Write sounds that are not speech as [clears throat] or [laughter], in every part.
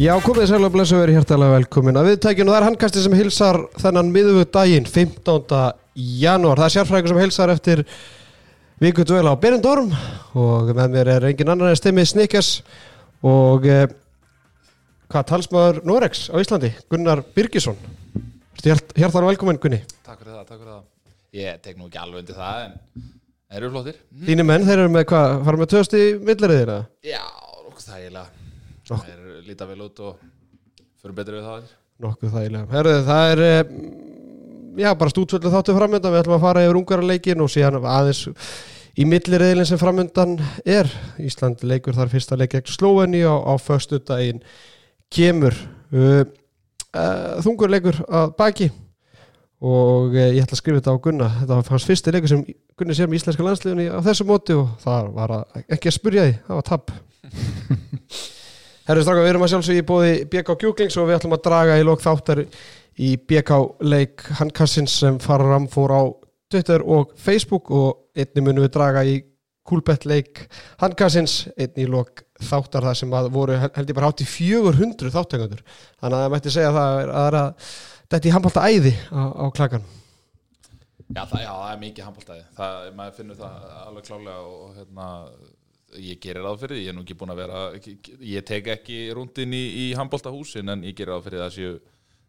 Já, komið sæl og blessu verið hjertalega velkomin að viðtækjun og það er handkasti sem hilsar þennan miðugu daginn 15. janúar. Það er sérfræðingur sem hilsar eftir viku dvel á Berendorm og með mér er engin annar en stimmið Snickers og eh, hvað talsmaður Norex á Íslandi, Gunnar Birgisson. Hjert, hjertalega velkomin Gunni. Takk fyrir það, takk fyrir það. Ég tek nú ekki alveg undir það en þeir eru flottir. Þínu menn, þeir eru með hvað, fara með töðst í milleriðir eða? Já, okkur þægilega. Þeir líta vel út og fyrir betri við það. Nokkuð þægilega. Herðu, það er, eh, já, bara stútvöldu þáttu framöndan. Við ætlum að fara yfir ungarleikin og síðan aðeins í milliriðilin sem framöndan er. Ísland leikur þar fyrsta leik gegn Slóeni á, á föstu daginn kemur. Uh, uh, þungur leikur að baki og uh, ég ætla að skrifa þetta á Gunna. Þetta var hans fyrsti leikur sem Gunni sér með íslenska landsliðunni á þessu móti og það var að, ekki að spurja því, það var tapp. [laughs] Herri Stráka, við erum að sjálfsögja í bóði BK Kjúklings og við ætlum að draga í lók þáttar í BK leik handkassins sem fara ramfór á Twitter og Facebook og einni munum við draga í Coolbet leik handkassins einni í lók þáttar það sem voru held ég bara hátt í 400 þáttengandur þannig að það mætti segja að það er að, að þetta er handbalta æði á, á klakan Já það, já, það er mikið handbóltæði. Það, maður finnur það alveg klálega og hérna, ég gerir ráð fyrir því. Ég er nú ekki búin að vera, ég tek ekki rúndin í, í handbóltahúsin en ég gerir ráð fyrir það að séu,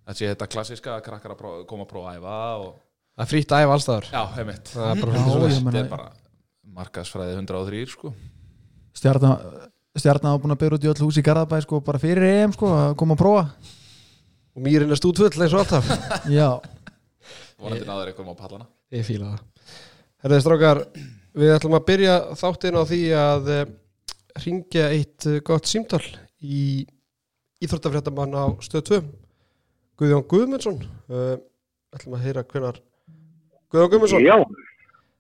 að séu þetta klassiska að krakkar að prófa, koma að prófa að æfa og Það er frítt að æfa allstaðar já, heimitt. Er Þetta er bara markaðsfræði 103 sko. Stjarnan á búin að byrja út í öll hús í Garðabæ sko, bara fyrir EM sko, að koma að prófa og mýrin er stútfull eins og alltaf Já, Vonandi náður eitthvað á pallana. Ég fíla það. Herðið strákar, við ætlum að byrja þáttinn á því að uh, ringja eitt uh, gott símtal í Íþróttafréttamann á stöð 2. Guðjón Guðmundsson. Uh, ætlum að heyra hvenar Guðjón Guðmundsson. Já,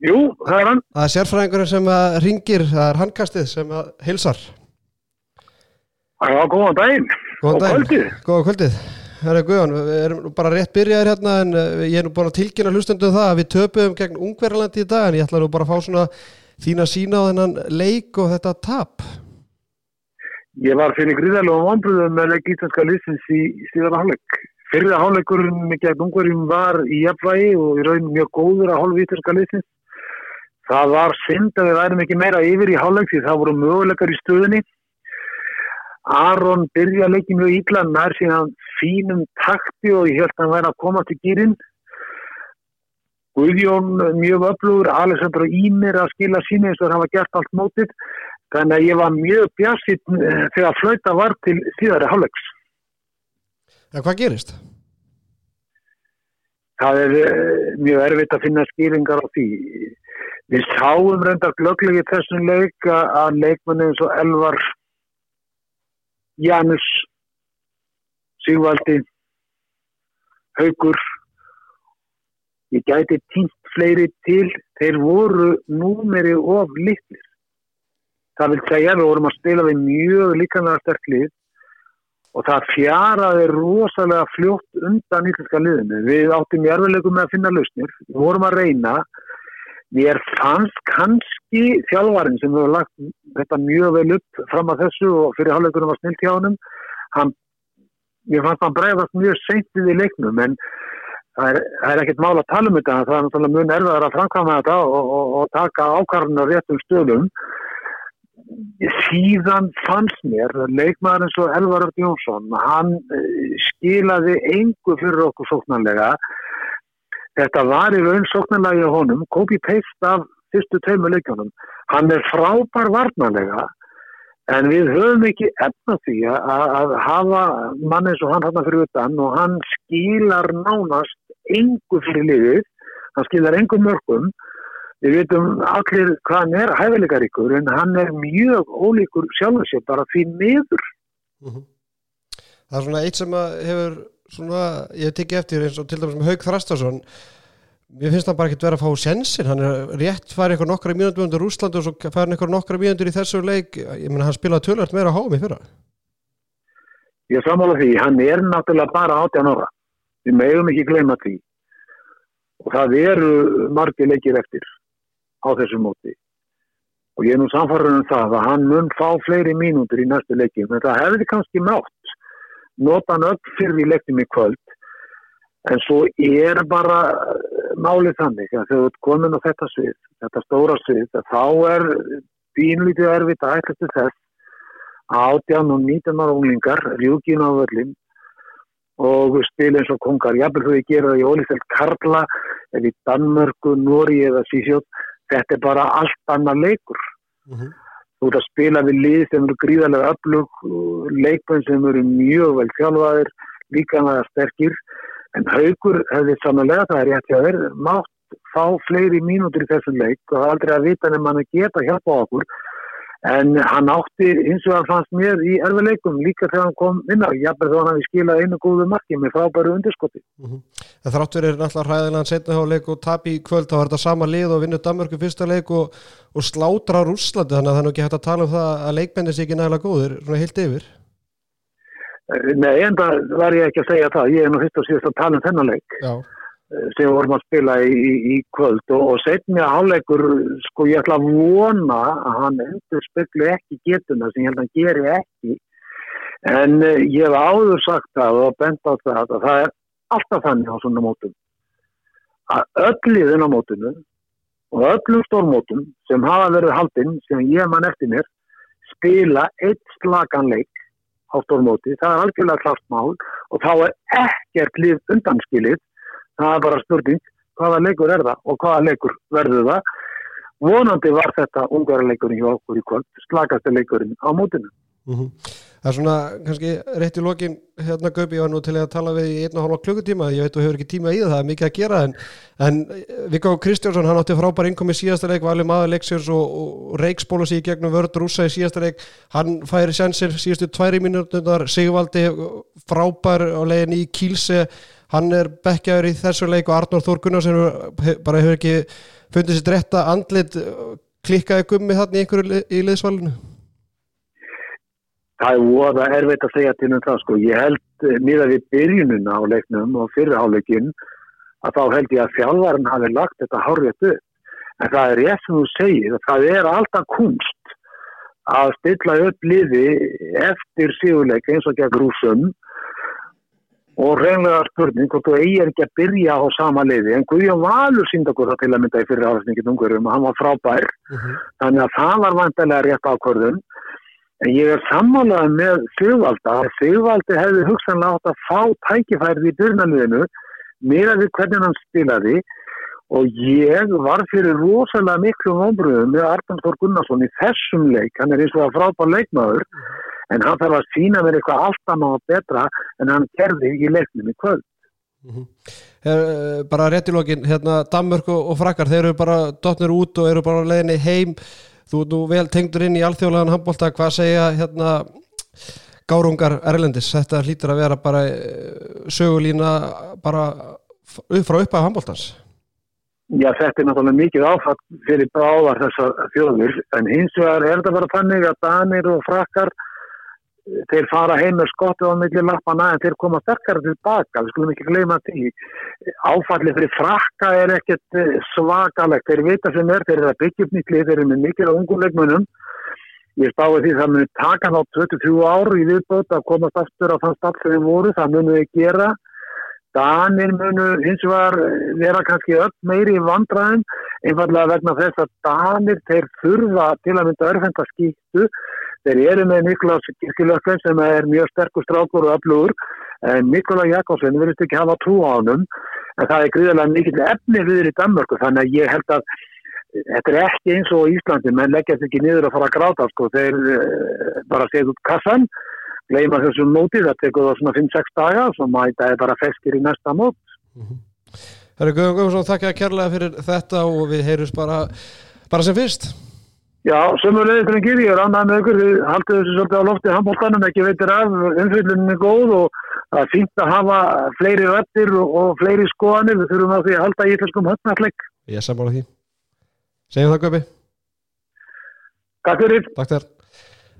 jú, það er hann. Það er sérfræðingurinn sem að ringir, það er handkastið sem að hilsar. Já, góðan daginn. Góðan daginn. kvöldið. Góða kvöldið. Herra Guðjón, við erum bara rétt byrjaðir hérna en uh, ég er nú búin að tilkynna hlustundu það að við töpuðum gegn Ungverjalandi í dag en ég ætla nú bara að fá svona þína sína á þennan leik og þetta tap. Ég var fyrir gríðarlega vonbröðum með leik íslenska lýsins í síðan hálfleik. Fyrða hálfleikurinn gegn ungverjum var í jafnvægi og í raun mjög góður að hálfu íslenska lýsins. Það var synd að við værum ekki meira yfir í hálfleik því það voru möguleikar í stöðinni. Aron byrja leikin mjög ítla nær síðan fínum takti og ég held að hann væri að koma til gýrin. Guðjón mjög öflugur, Alexander og Ímir að skila síni eins og það hafa gert allt mótið. Þannig að ég var mjög bjassitt þegar flauta var til síðari hálfleiks. Ja, hvað gerist? Það er eh, mjög erfitt að finna skýringar á því. Við sáum reyndar glögglegi þessum leik að- leikmenni eins og Elvar Janus Sigvaldi Haugur ég gæti týnt fleiri til. Þeir voru númeri of litlir. Það vil segja við vorum að spila við mjög líkanlega sterklið og það fjaraði rosalega fljótt undan íslenska liðinu. Við áttum í erfileikum með að finna lausnir. Við vorum að reyna. Mér fannst kannski þjálfarinn sem hefur lagt þetta mjög vel upp fram að þessu og fyrir hálfleikunum var snilt hjá honum. Hann, mér fannst hann bregðast mjög seint við í leiknum en það er, það er ekkert mál að tala um þetta. Það er náttúrulega mjög erfiðar að framkvæma þetta og, og, og taka ákvarðunar réttum stöðum. Síðan fannst mér leikmaður eins og Elvar Örd Jónsson hann eh, skilaði engu fyrir okkur sóknarlega. Þetta var í raun sóknarlega í honum, copy-paste af fyrstu teimu leikjónum hann er frábær varnarlega en við höfum ekki efna því að, að hafa mann eins og hann hann fyrir utan og hann skilar nánast engu fyrir liðið. Hann skilar engu mörgum. Við veitum allir hvað hann er hæfileikaríkur en hann er mjög ólíkur sjálfur sér bara því miður. Mhm. Það er svona eitt sem hefur svona, ég tekið eftir eins og til dæmis með Haug Þrastarsson mér finnst hann bara ekkert vera að fá sensin hann er rétt farið eitthvað nokkra mínútur undir Úsland og svo farið hann eitthvað nokkra mínútur í þessu leik. Ég meina hann spilaði tölvært meira í fyrra. Ég samála því, hann er náttúrulega bara 18 ára. Við megum ekki gleyma því. Og það eru margir leikir eftir á þessu móti. Og ég er nú samfarið um það að hann mun fá fleiri mínútur í næstu leikjum en það hefði kannski mátt. Nota hann upp fyrir í leiknum í kvöld. En svo er bara málið þannig að þegar þú ert komin á þetta svið, þetta stóra svið þá er bínlítið erfitt að ætla til þess. Að átján og nýtan ára unglingar rjúkin á völlin og spila eins og kongar, jábel þú ekki gera það í Ólífell Karla eða í Danmörku, Nóri eða Sísjótt þetta er bara allt annar leikur. Mm -hmm. þú ert að spila við lið sem eru gríðarlega öflug leikmenn sem eru mjög vel þjálfaðir líkanlega sterkir en haugur hefði samanlega það er rétt að verða mátt fá fleiri mínútur í þessum leik. Og það aldrei að vita nefn að geta hjálpa okkur. En hann átti eins og hann fannst mér í erfileikum líka þegar hann kom inn á. Jafnveg þá hann hafi skilað einu góðu marki með frábæru undirskoti. Mm -hmm. Það þráttur er náttúrulega hræðilegan setnaháleik og tap í kvöld, þá var þetta sama lið og vinnu Danmarku fyrsta leik og, og slátra Rúslandi, þannig að það er ekki hægt að tala um það að leikbendis ekki nægilega góður svona heilt yfir Nei, en það var ég ekki að segja það. Ég er nú fyrst og síðast að tala um þennan leik Já. sem við vorum að spila í, í, í kvöld. Og, og setni að háleikur sko ég ætla að vona að hann endur speklu ekki getuna sem ég held að hann geri ekki. En uh, ég hef áður sagt það og bent á það að það er alltaf þannig á svona mótum. Að öll liðin á mótunu og öllum stórmótum sem hafa verið haldinn sem ég mann eftir mér spila eitt slaganleik á stórmóti, það er algjörlega klart mál og þá er ekkert lið undanskilið. Það er bara spurning hvaða leikur er það og hvaða leikur verður það? Vonandi var þetta ungarleikurinn hjá okkur í kvöld slagast leikurinn á mótinu mm -hmm. Það er svona kannski rétt í lokin hérna Gaupi, var nú til að tala við í einn og hálfa klukkutíma, ég veit þú hefur ekki tíma í það það er mikið að gera en, en Viggo Kristjánsson, hann átti frábær innkomi síðasta leik valið maður leiksjörs og, og reikspóla sér gegnum vörð rúsa í síðasta leik hann færi sensir síðustu tværi mínútundar Sigvaldi frábær á legin í Kílse hann er bekkjaður í þessu leik og Arnór Þór Gunnarsson bara hefur ekki fundið sér dretta andlit klikkaði gummi þarna í einhverju í liðsvalinu Það er voða erfitt að segja til um það sko, ég held nýða við byrjununa á leiknum og fyrirháleikin að þá held ég að fjálvarinn hafi lagt þetta hárið upp. En það er rétt sem þú segir það er alltaf kunst að stilla upp liði eftir síðuleik eins og gegn rúsum og reynlega spurning hvort þú eigi ekki að byrja á sama liði. En Guðjón Valur sínd okkur það til að mynda í fyrir áhersningin umhverjum og hann var frábær. Uh -huh. þannig að það var vantilega rétt ákvörðun en ég er sammálað með Sigvalda. Að Sigvaldi hefði hugsanlega átt að fá tækifærið í byrjunaliðinu meira við hvernig hann spilaði. Og ég var fyrir rosalega miklu ombröðum með Arnald Þór Gunnarsson í þessum leik, hann er eins og að frábær leikmaður en hann þarf að sína mér eitthvað allt annað og betra en hann gerði í leiknum í kvöld. Mm -hmm. Her, bara rétt í lokin hérna Danmörk og Frakkar, þeir eru bara dotnir út og eru bara leginni heim þú er vel tengdur inn í alþjóðlegan handbólta, hvað segja hérna gárungar Erlendis, þetta hlýtur að vera bara eh, sögulína bara upp frá upp að handbóltans Já, þetta er náttúrulega mikið áfatt fyrir báðar þessar þjóðir. En hins vegar er þetta bara þannig að Danir og Frakkar þeir fara heim með skottu á milli lappana en þeir koma sterkara tilbaka við skulum ekki gleyma því. Áfallið fyrir frakka er ekkert eh, svakalegt, þeir vita sem er þeir eru að byggja upp nýtt lið, þeir eru með mikil á unguleikmunum ég spái því það muni taka ná 23 ár í viðbót að komast aftur á þann stall sem við voru, það munu við gera Danir munu hins vegar vera kannski öll meiri í vandraðin einfallega vegna þess að Danir þeir þurfa til að mynda örfenda skýttu. Þeir eru með Nikolás Kirkilökken sem er mjög sterkur strákur og öflugur en Nikolás Jakobsen verðist ekki hafa trú á hann en það er gríðarlega mikil efni við í Danmörku þannig að ég held að þetta er ekki eins og Íslandi menn leggjast ekki niður að fara að gráta sko. þeir uh, bara segja út kassan gleima þessum móti það tekur það svona 5-6 daga og svo mæta það bara feskir í næsta mót mm -hmm. Herri Guðjón Guðjónsson, þakka kærlega fyrir þetta og við heyrjum bara, bara sem fyrst Já, sömurlega drengir, ég er annað með ykkur, við haldum þessu svolítið á lofti handbóltanum, ekki veitir af, umfylgjunin er góð og það er fínt að hafa fleiri rættir og, fleiri skoðanir, við þurfum að því að halda í íslenskum höfnalleg. Ég er sammála því. Segjum það Guðbi. Takk fyrir.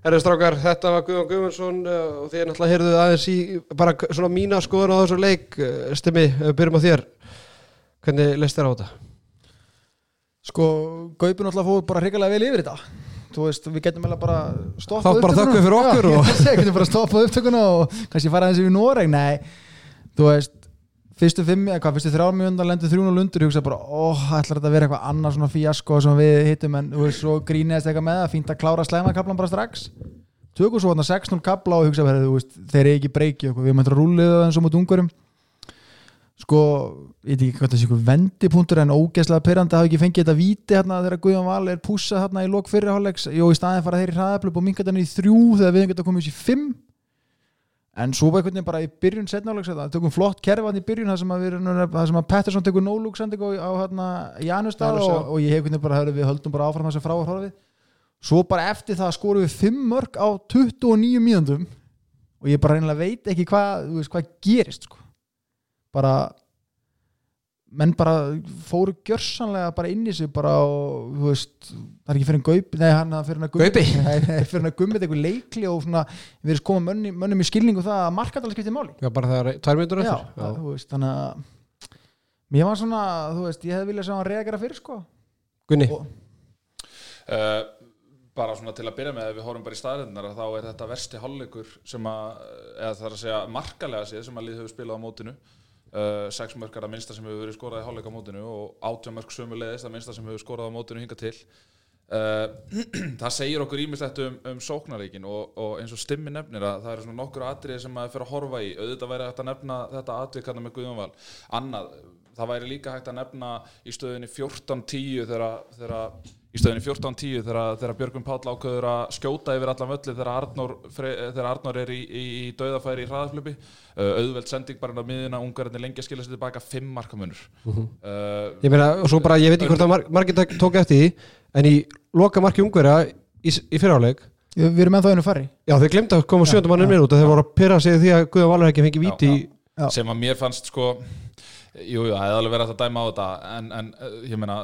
Herri strákar, þetta var Guðjón Guðmundsson uh, og þið er náttúrulega heyrðuð aðeins í bara svona mína skoðan á þessu leik, uh, Stimmi, byrjum á þér. Hvernig leist þér á þetta? Sko, Gaupin alltaf fóð bara hrigalega vel yfir þetta þú veist, við getum alveg bara Þá stoppað bara þökkum við fyrir okkur Já, [laughs] og- ég segi, getum bara stoppað upptökuna og kannski fara aðeins yfir Noreg, nei þú veist, fyrstu fimm eða hvað, fyrstu þrjár mjönda lendur þrjún og lundur hugsa bara, ó, ætlar þetta að vera eitthvað annað svona fíasko sem við hittum? En þú veist, svo gríniðast eitthvað með það, fínt að klára slæmakablan bara strax. Tökum svo þarna 6-0 kabla og hugsa bara, þú veist, þeir eru ekki breyki okkur, við möndum að rúlið það eins og mot ungurum sko, ég veit ekki hvað þessi ykkur vendipunktur en ógeðslega perrandi hafi ekki fengið þetta víti hérna þegar Guðjón Val er pússað hérna í lok fyrirháleiks jó í staðin fara þeir í hraðaflöp og minga þannig í þrjú þegar við geta komið í fimm en svo bara einhvern veginn bara í byrjun setnáleiks það tökum flott kerfan í byrjun það sem að, við, erum- það sem að Pettersson tekur no-look sendingu á hérna Janustad Janus, já. og, og ég hef einhvern veginn bara við höldum bara áfram þessu frá og horfið svo bara eftir það skorum við fimm mörg á 29 mínúndum og ég bara reynilega veit ekki hvað hvað gerist sko. bara menn bara fóru gjörsanlega bara inn í sig bara og þú veist, það er ekki fyrir en gaup nei, hann er fyrir en að Gaupi? [laughs] Að gummið eitthvað leikli og svona við erum koma mönni, mönnum í skilningu það að markaðalega skiptir máli. Já, bara það er tvær myndur já, eftir. Það, þú veist, þannig að mér var svona, þú veist, ég hefði viljað sjá hann reagera fyrir sko. Gunni, Og- Uh, bara svona til að byrja með ef við horfum bara í staðrinnar þá er þetta versti hálfleikur sem að, eða það er að segja markalega séð sem að lið uh, sex mörk er það minnsta sem hefur verið skorað í hálfleik á mótinu og átjá mörk sömulegis það minnsta sem hefur skorað á mótinu hinga til. Uh, [clears throat] það segir okkur ímislegt um, um sóknarleikin og, og eins og stimmi nefnir að það eru svona nokkur atriði sem maður fyrir að horfa í. Auðvitað væri hægt að nefna þetta atvik hann með Guðjónval annað, það væri líka hægt að nefna í stöðinni 14-10 þegar, þegar í stöðinni 14-10 þegar, þegar Björgvin Páll ákveður að skjóta yfir allan völli þegar Arnór, Fre- þegar Arnór er í, í, í dauðafæri í hraðaflöpi uh, auðveld sending bara inn á miðina ungarinn lengi að skilja sér tilbaka fimm markamunur. Uh, ég meina, og svo bara, ég veit ekki hvort að mar margir tók- eftir því En í loka marki ungverja í, í fyrirháleik við við erum ennþá einu fari. Já, þeir glemdu að koma sjöndum mannum minn út og þeir voru að pyrra sig því að Guðjón Valur ekki fengi víti í Já. sem að mér fannst sko Jú, jú, það hefði alveg verið að dæma á þetta en, en uh, ég meina,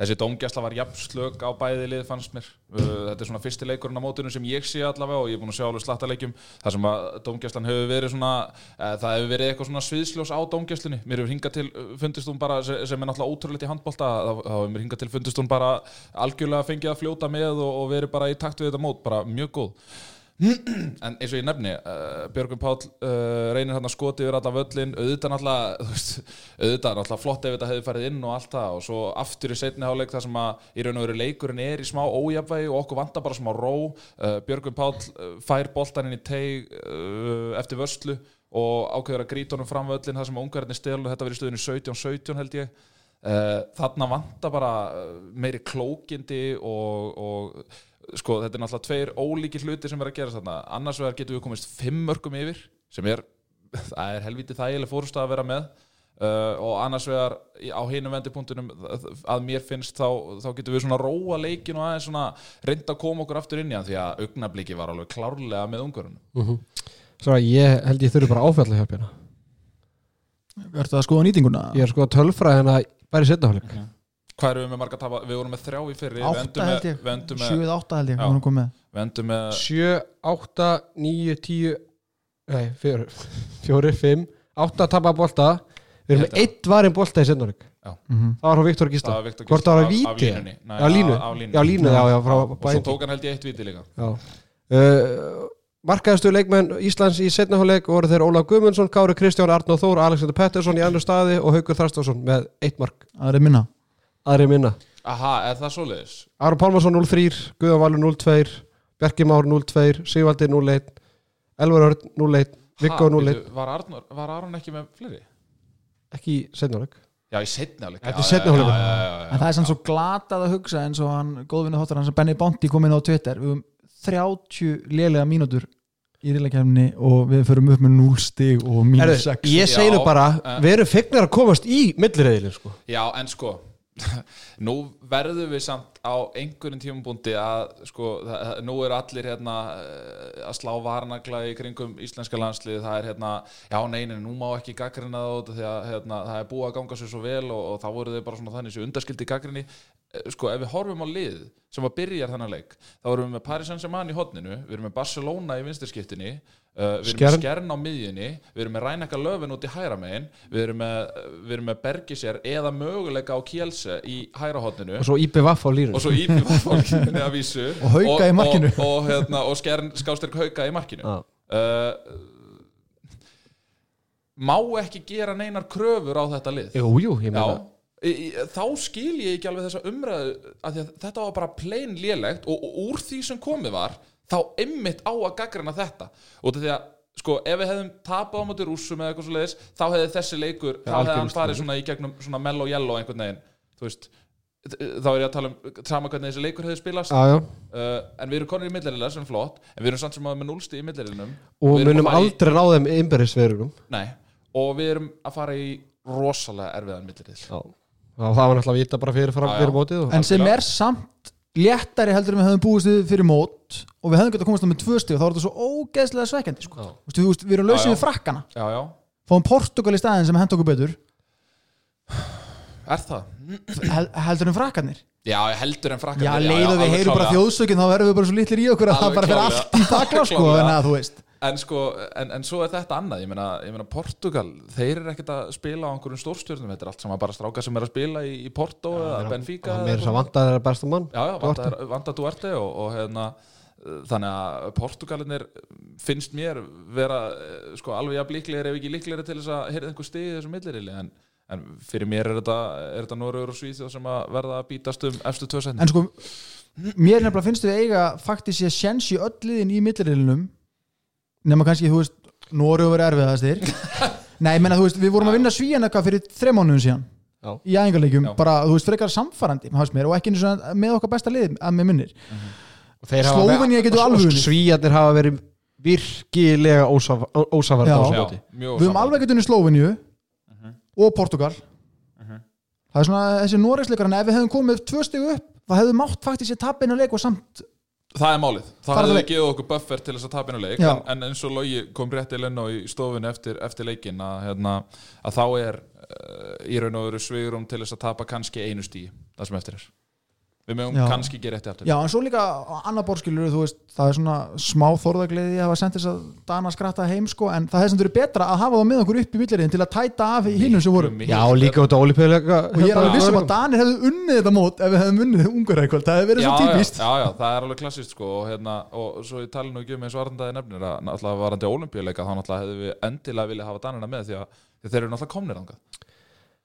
þessi dómgæsla var jafn slök á bæði lið fannst mér. Uh, þetta er svona fyrsti leikurinn á mótinu sem ég sé allavega og ég er búin að sjá alveg slatta leikjum þar sem að dómgæslan hefur verið svona uh, það hefur verið eitthvað svona sviðsljós á dómgæslunni. Mér hefur hingað til, uh, fundist hún bara sem, er náttúrulega ótrúleitt í handbólta þá hefur mér hingað til fundist hún bara algjörlega fengið að fljóta með og, og verið bara í takt við þetta mót, bara mjög góð [clears throat] en eins og ég nefni uh, Björgvin Páll uh, reynir hann að skoti yfir alla völlin, auðvitað náttúrulega [laughs] auðvitað náttúrulega flott ef þetta hefði farið inn og allt það. Og svo aftur í setni háleik þar sem að í raun og veru leikurinn er í smá ójafvægi og okkur vantar bara smá ró. Uh, Björgvin Páll uh, fær boltan inn í teig uh, eftir vörslu og ákveður að grýta honum fram völlin þar sem ungarinn stelur, þetta verið stöðinu 17-17 held ég. Uh, þarna vantar bara meiri klókindi og, og sko þetta er náttúrulega tveir ólíki hluti sem er að gera þarna. Annars vegar getum við komist fimm mörgum yfir sem er, [laughs] það er helviti þægileg fórust að vera með. Uh, og annars vegar á hinum vendipunktunum að mér finnst þá, þá getum við svona róa leikin og aðeins svona reynda að koma okkur aftur inn í hann því að augnabliki var alveg klárlega með ungurinn Svo að ég held ég þurfi bara áfælla hjálp hérna Ertu að skoða nýtinguna? Ég er sko að tölfræði hérna bara í setna hálfleik Hvað erum við með marga tapa? Við vorum með þrjá í fyrri. Við Átta endum með, held ég, við endum með, 7-8 held ég. Já. hún komið með. við endum með 7, 8, 9, 10 Nei, 4 4, 5, 8 tapa bolta. Við erum með eitt varinn bolta í hálfleik Mhm. Það var frá Viktor Viktor Hvort það var línunni. Nei, Já, línu. Já, línu, já, já, frá og svo tók hann held ég eitt víti líka. Uh, Markaðistu leikmenn Íslands í setna hálfleik voru þeir Ólaf Guðmundsson, Kári Kristján, Arnóð Þór, Alexander Pettersson í annar staði og Haukur Þrastásson með eitt mark. Það er minna aðri minna Aha, er það svoleiðis? Aron Pálmarsson 0-3, Guðjón Valur 0-2 Bjarki Már 0-2, Sigvaldi 0-1 Elvar Örn 0-1 Viggo Ha, 0-1 bíddu, Var Arnur, var Aron ekki með fleiri? ekki í setna hálfleik Já, í setni áleik Þetta er seinni hálfleikur. En það er samt svo glatað að hugsa eins og hann góðvinni þáttur hans að Benny Bondi kom inn á Twitter við höfum 30 lélega mínútur í riðleikefni og við förum upp með 0 stig og mínus 6 Ég Já, bara, við erum fegnar að komast í millireðilin sko. Já, en sko [laughs] Nú verðum við samt á einhverjum tímabúndi að sko, það, nú eru allir hérna eh, að slá varnagla í kringum íslenska landslið, það er hérna já, neinin, nú má ekki gaggrina það því að hérna, það er búið að ganga sér svo vel og, og þá voru þau bara svona þannig sem undarskildi gaggrinni eh, sko, ef við horfum á lið sem að byrja þennan leik þá erum við með Paris Saint-Germain í hotninu við erum með Barcelona í vinstirskiptinni uh, við erum Skjern. með Skjern á miðjunni við erum með Ræneka Löfin út í hæra megin við erum með, við erum með Bergisjar eða möguleika á Kjelse í hæra hotninu og svo IPVF á línunni. Og svo Íbjörn fólkinni að vísu. [laughs] Og Hauka í markinu. og, og, hérna, og skjærn skástyrk hauka í markinu. Já. uh, má ekki gera neinar kröfur á þetta lið? Jú, jú, ég meina þá skil ég ekki alveg þessa umræðu að, að þetta var bara plain lélegt og, og úr því sem komið var þá ymmit á að gaggrana þetta og því að sko ef við hefðum tapað á móti rússum eða eitthvað svo leiðis þá hefði þessi leikur, þá hefði hann farið úrslit. svona í gegnum svona mellow yellow einhvern veginn þú veist, þá er ég að tala um sama hvernig þessi leikur hefði spilast já, já. uh, en við erum konur í millerilega sem er flott en við erum samt sem að með núlsti í millerinum og Við erum í- aldrei ná þeim innbyrðisverunum nei, og við erum að fara í rosalega erfiðan millirið já. og það var náttúrulega að vita bara fyrir já. fyrir mótið og... en sem er samt léttari heldur við höfum búist við fyrir mót og við höfum getað komast það með tvö stíð og þá er þetta svo ógeðslega svekkjandi sko. Já. Vistu, við, við erum lausið já. við frakkana já, já, fáum Portugal í staðin sem hent okkur betur er það? hel, heldur en frakkanir já, heldur en frakkar já, leið og við heyrum bara þjóðsökin þá verðum við bara svo litlir í okkur að það Alveg bara fyrir klárlega. allt í takla sko, Klárlega. en að þú veist en sko, en, en svo er þetta annað ég meina, ég meina Portugal, þeir eru ekkert að spila á einhverjum stórstjörnum, þetta er allt saman bara strákar sem er að spila í, í Porto eða Benfica og eða mér er eitthvað. svo vantað þeirra besta mann já, já, Duarte. vanda, vanda Duarte og, og hérna þannig að Portugalinir finnst mér vera uh, sko alveg jafn líklegir ef ekki líklegir til þess að heyrða einhver stig í þessu millirili en, en fyrir mér er þetta, er þetta Norröður og Svíþjóð sem að verða að bítast um efstu tvö setni en sko, mér nefnilega finnst við eiga faktiskt ég sjens í öll liðin í millirilinum nema kannski, þú veist, Nóri verið erfiðastir. [laughs] Nei, ég menna, þú veist, við vorum að vinna svíjan eitthvað fyrir þrem mánuðum síðan Já. í æfingarleikjum, Já. bara, þú veist, frekar samfarandi með, mér, og ekki með okkar besta lið að mér minnir. Og þeir hafa- Slóvenía getur alveg. Svíjarnir hafa verið virkilega ósaf, ósafærda á mjög við höfum alveg getur í Slóveníu Mhm. og Portugal. Það er svona þessi Noregsleikar en ef við hefum komið tvö stig upp það hefðu mátt faktiskt sér tapinu leik og samt Það er málið, það hefði gefið okkur buffer til þess að tapinu leik Já. en, en eins og Logi kom rétt til enn á í stofinu eftir, eftir leikin að, hérna, að þá er uh, í raun og veru svigurum til þess að tapa kannski einu stíi það sem eftir er Við mögum Já. kannski gera eftir aftur. Já en svo líka annar borskilur þú veist það er svona smá þorðagleiði að hafa sendt þess að dana skratta heim sko en það hefði sem þurfi betra að hafa það með okkur upp í milliriðin til að tæta af hinnum sem voru. Já, líka út á olípiðlega og ég er alveg vissum að Danir hefðu unnið þetta mót ef við hefðum unnið ungarækvöld, það hefði verið já, svo típist. já, já, já, það er alveg klassist sko, og, hérna, og svo ég tala nú ekki um eins og Arndaði nefnir að náttúrulega varandi ólimpíuleika þá náttúrulega hefðu við endilega vilja hafa danina með því að, því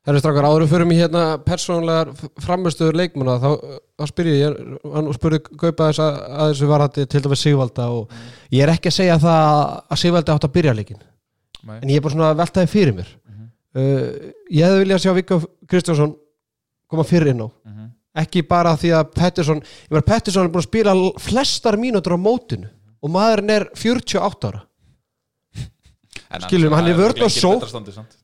Það eru strákar áður fyrir mig hérna persónlegar framstöður leikmanna þá, þá spyr ég, hann spurði Gaupa þess að, að þessu varandi til dæmis Sigvalda og ég er ekki að segja það að Sigvalda átt að byrja leikin Nei. en ég er bara svona að velta þið fyrir mér Mhm. uh, ég hefði viljað sjá Viggo Kristjánsson koma fyrir inn á Mhm. ekki bara því að Pettersson ég var Pettersson er búin að spila flestar mínútur á mótinu og maðurinn er 48 ára Annars- hann er vörn og.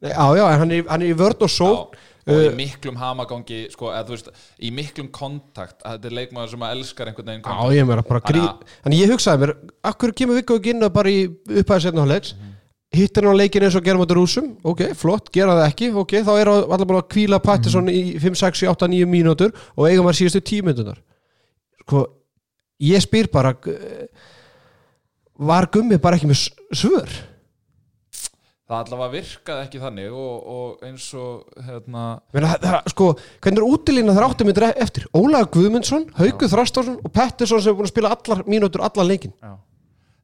Nei, já, já, hann er, hann er í vörn og sókn Já, og í Uh, miklum hamagangi sko, eða, þú veist, í miklum kontakt þetta er leikmaður sem að elskar einhvern veginn Já, kontakt. ég meira bara grí Þannig ég hugsaði mér, akkur kemur Viggo ekki inn að bara í upphæði setna hálfleiks? Hittir hann á leikin eins og gerum á rúsum? Ok, flott, gera það ekki, ok, þá er allar búin að kvíla Pattinson í 5, 6, 8, 9 mínútur og eigum að síðustu tímyndunar sko, ég spyr bara eh, var gummi bara ekki með svör það allavega virkaði ekki þannig og, og eins og hérna, Meina, það, það, sko, hvernig er útilína þar áttum myndir eftir Ólaður Guðmundsson, Hauku Þrastársson og Pettersson sem er búin að spila allar mínútur allar leikin.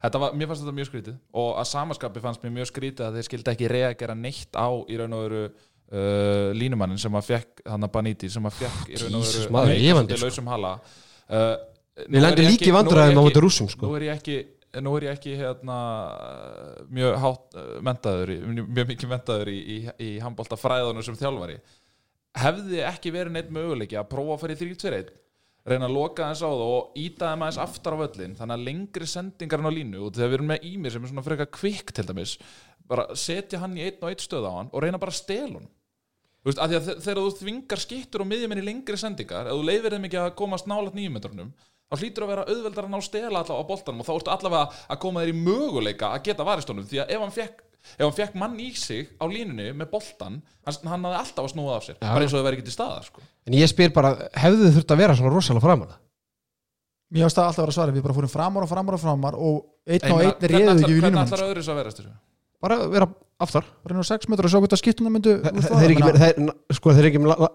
Þetta var, mér fannst þetta mjög skrítið og að samaskapi fannst mér mjög skrítið að þeir skildi ekki reagera neitt á í raun og veru uh, línumannin sem að fekk hann að Baníti sem að fekk í raun og veru maður, lifandi, svolítið sko. lausum hala uh, Við lendum er vandræðum á móti rússum, sko. Nú er ég ekki nú er ég ekki hérna mjög hátt uh, mentaður mjög mikið mentaður í, í, í handbólta fræðunum sem þjálfari. Hefði ekki verið neitt möguleiki að prófa að fara í 3-2-1 reyna að loka þess á það og íta þeim aðeins aftar á völlin þannig að lengri sendingar hann á línu og þegar við erum með Ímir sem er svona frekar kvikk til dæmis bara setja hann í einn og einn stöð á hann og reyna bara að stela hann Þú veist, af því að þe- þegar þú þvingar skittur og miðjumenn í lengri sendingar, ef þú leifir þeim ekki að komast nálat nýjumetrunum, þá hlýtur að vera auðveldar að ná stela allavega á boltanum og þá ertu allavega að koma þér í möguleika að geta varistónum, því að ef hann fekk ef hann fekk mann í sig á línunni með boltan hann, hann hafði alltaf að snúa af sér. Bara eins og það væri ekki til staðar sko. En ég spyr bara, hefðu þið þurft að vera svona rosalega framan Mér ást að alltaf vera að svara, við bara fórum framar og framar og framar og einn og einn réðu ætlar- ekki við þessu? Bara vera aftar. Bara inn á 6 metra og sjá hvort að skiptuna myndu Þe- þe- Þeir eru ekki sko þeir eru ekki Laszlo.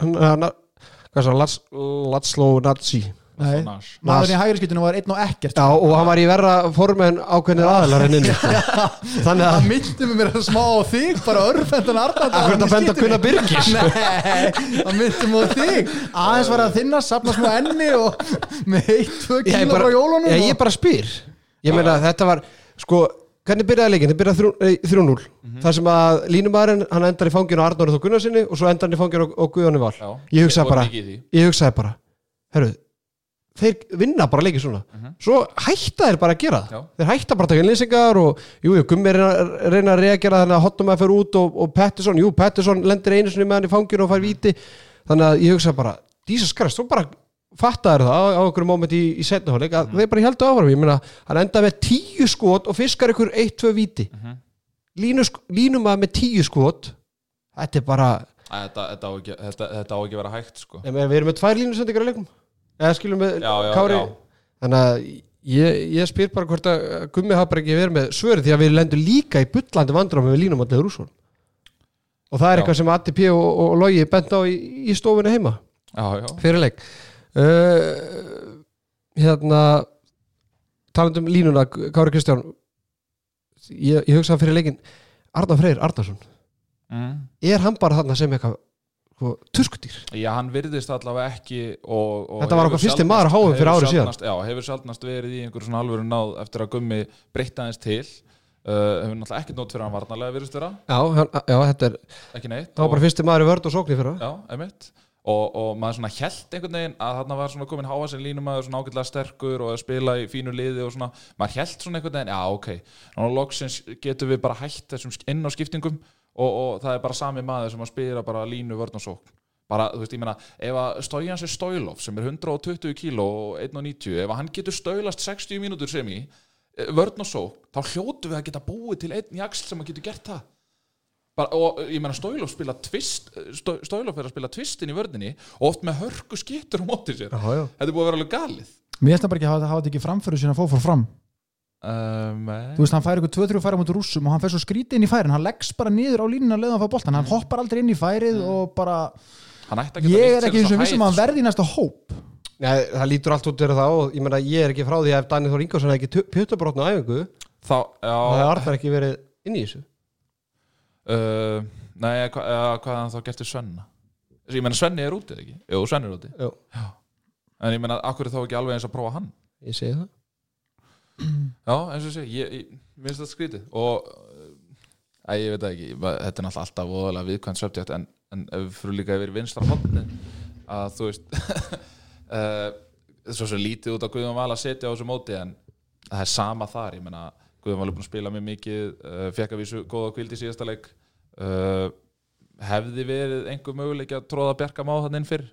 Nas. Maðurinn í hægri skiptuna var einn og ekkert. Já, og hann var í verra form en ákveðnir aðlar en inni. [laughs] Þannig það að myndi mér að smá á þig bara örfendan [laughs] Nei, það myndi mér á þig. Aðeins var að þinna, sapna smá enni og með 1-2 Ég kíla bara, frá jólunum ég, og- ég bara spyr. Ég meina að þetta var Sko, hvernig byrjaði leikin? Þetta byrjaði þrjú- eh, 3-0 Þar sem að línumæðurinn Hann endar í fanginu á Arnóri Þó Gunnarsinni Og svo endar hann í fanginu á, á Guðjóni Val. Já. Ég hugsaði bara. Ég hugsaði bara Herru, þeir vinna bara leikið svona. Svo hætta þeir bara að gera Já. Þeir hætta bara að taka lýsingar og jú, jú, Gummi reyna, reyna að reagera þannig að Hottum að fyrir út og, og Pettersson, jú, Pettersson lendir einu sinni með hann í fanginu og fær víti. Þannig að ég hugsa bara, Jesus Christ svo bara fattaður það á, á einhverju moment í, í setnahóleik að þeir bara heldur áfram. Ég meina, hann enda með tíu skot og fiskar ykkur eitt, tvö víti. Mhm. Línu, línum að með tíu skot. Þetta er bara Æ, þetta, þetta, á ekki, þetta, þetta á ekki vera hægt sko. Meina, við erum með tvær leikum eða skilum við Já, já, Kári já. þannig að ég, ég spyr bara hvort að Gummi hafa bara ekki verið með svöri því að við lendum líka í bullandi vandram við línum allir rússon og það er eitthvað sem Atti P og, og Logi bent á í, í stofunni heima já, já. fyrir leik uh, hérna talandum um línuna Kári Kristján ég, ég hugsaði fyrir leikin Arnar Freyr Arnarsson Mm. er hann bara þarna sem eitthvað sko, tuskudýr Já, hann virðist allavega ekki og, og Þetta var okkar fyrsti maður á HM fyrir hefur ári síðan. Já, hefur sjálfnast verið í einhverju svona alvöru náð eftir að gummi breytta aðeins til. Uh, hefur náttúrulega ekkert nót fyrir hann varnarlega virðist vera, já, hann, já, þetta er ekki neitt. það var bara fyrsti maður í vörd og sókn í fyrra. Já, einmitt. Og, og maður svona held einhvern veginn að þarna var svona komin háa sem línumæður svona ágætlega sterkur og að spila í fínu liði og svona. Maður held svona einhvern veginn, já ok. Og loksins getum við bara hætt þessum inn á skiptingum og, og það er bara sami maður sem að spila bara línu vörn og sókn. Bara, þú veist, ég meina, ef að Stojans er Stojlov sem er 120 kíló og 190, ef að hann getur stöylast 60 mínútur sem í eh, vörn og sókn, þá hljótu við að geta búið til einn jaksl sem að getur gert það. Bara, og ég meina Stojlov spila tvist Stojlov er að spila tvistin í vörninni og oft með hörku skittur á móti sér. Þetta er búið að vera alveg galið. Mér finnst það bara ekki að hafa, þetta ekki framfyrir sína fór fór fram um, þú veist, hann fær ykkur 2-3 færi mútur rússum og hann fer svo skrítið inn í færin, hann leggst bara niður á línuna leðan að fá boltan, hann hoppar aldrei inn í færið og bara, hann ætti að geta ég er ekki eins og vissum að hann verði í næsta hóp. Nei, það lítur allt út fyrir það og ég meina ég er ekki frá því að ef Danið Þór Ingvarsson hefði ekki pjötabrotna á æfingu þá, það hefði Arnar ekki verið inn í þessu. Uh, nei, hva, uh, hvað hann þá gert til Svenna? Ég meina Svenni er úti, eða ekki? Jú, Svenni er úti. Jú. en ég meina, akkur er þá ekki alveg eins að prófa hann? Ég segi það Já, eins og sé, ég, finnst þetta skrítið. Og Æ, ég veit ekki, þetta er náttúrulega alltaf voðalega viðkvæmt subject en, en fyrir líka yfir vinstra hodni að þú veist uh, [laughs] svo svo lítið út á Guðjón Val að setja á þessu móti en það er sama þar, ég meina Guðjón Val er búin að spila mjög mikið uh, fekk að vísu góða kvild í síðasta leik. Hefði verið einhver möguleik að tróða Bjarka Má þannig inn fyrr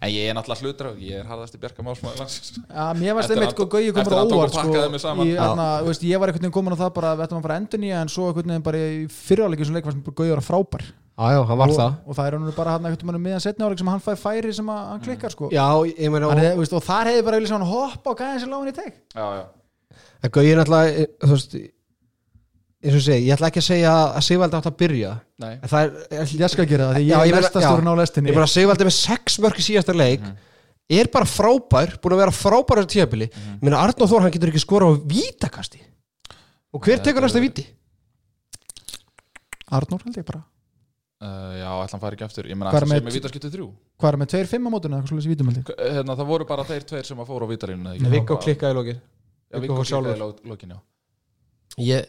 en ég er náttúrulega hlutur á, ég er harðasti Bjarka Má smáði landsins. Já, mér varst einmitt sko Gauji komur á og óvart sko, í, hana, veist, ég var einhvern veginn komin á það bara að við ættum að fara endur nýja en svo einhvern veginn bara í fyriráleikið sem leik var sem Gauji var frábær. Já, já, hann var og, það. og það er hann bara hann einhvern veginn meðan setni áleik sem hann fær færi sem að, hann klikkar sko. Já, ég meina Hann og, og þar hefði bara hann hoppa og gæða sér lágan í teg. Já, já, En Gauji er náttúrulega eh, Þú veist eins og segi, ég ætla ekki að segja að Sigvaldi átt að byrja. Nei. En það er ég skal gera það ég er lestasturinn á lestinni. Ég bara Sigvaldi með sex mörk í síðasta leik er bara frábær, búin að vera frábær á þessu tíðabili, ég meina Arnóð Þór hann getur ekki skora á vítakasti. Og hver Nei, tekur næsta er- víti? Arnór held ég bara. Uh, já, ætla hann fari ekki aftur. Ég meina, Hvað ætla hann sé með- vítaskiptu þrjú. Hvað er með 2-5 á mótuna eitthvað svolítið vítum held ég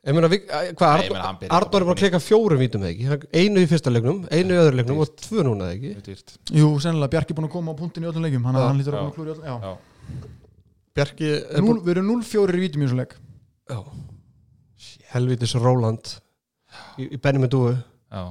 Ég, meina, hvað, er bara bara að klikka fjórum vítum eða ekki, einu í fyrsta leiknum einu í öðru leiknum og tvö núna eða ekki? Jú, sennilega Bjarki búin að koma á punktin í öllum leikum hann, hann lítur að koma að klúra í öllum já. Já, Bjarki er Núl, við erum 0-4 í vítum í þessum leik. Já. helvitis Róland í, í Benny Medúu já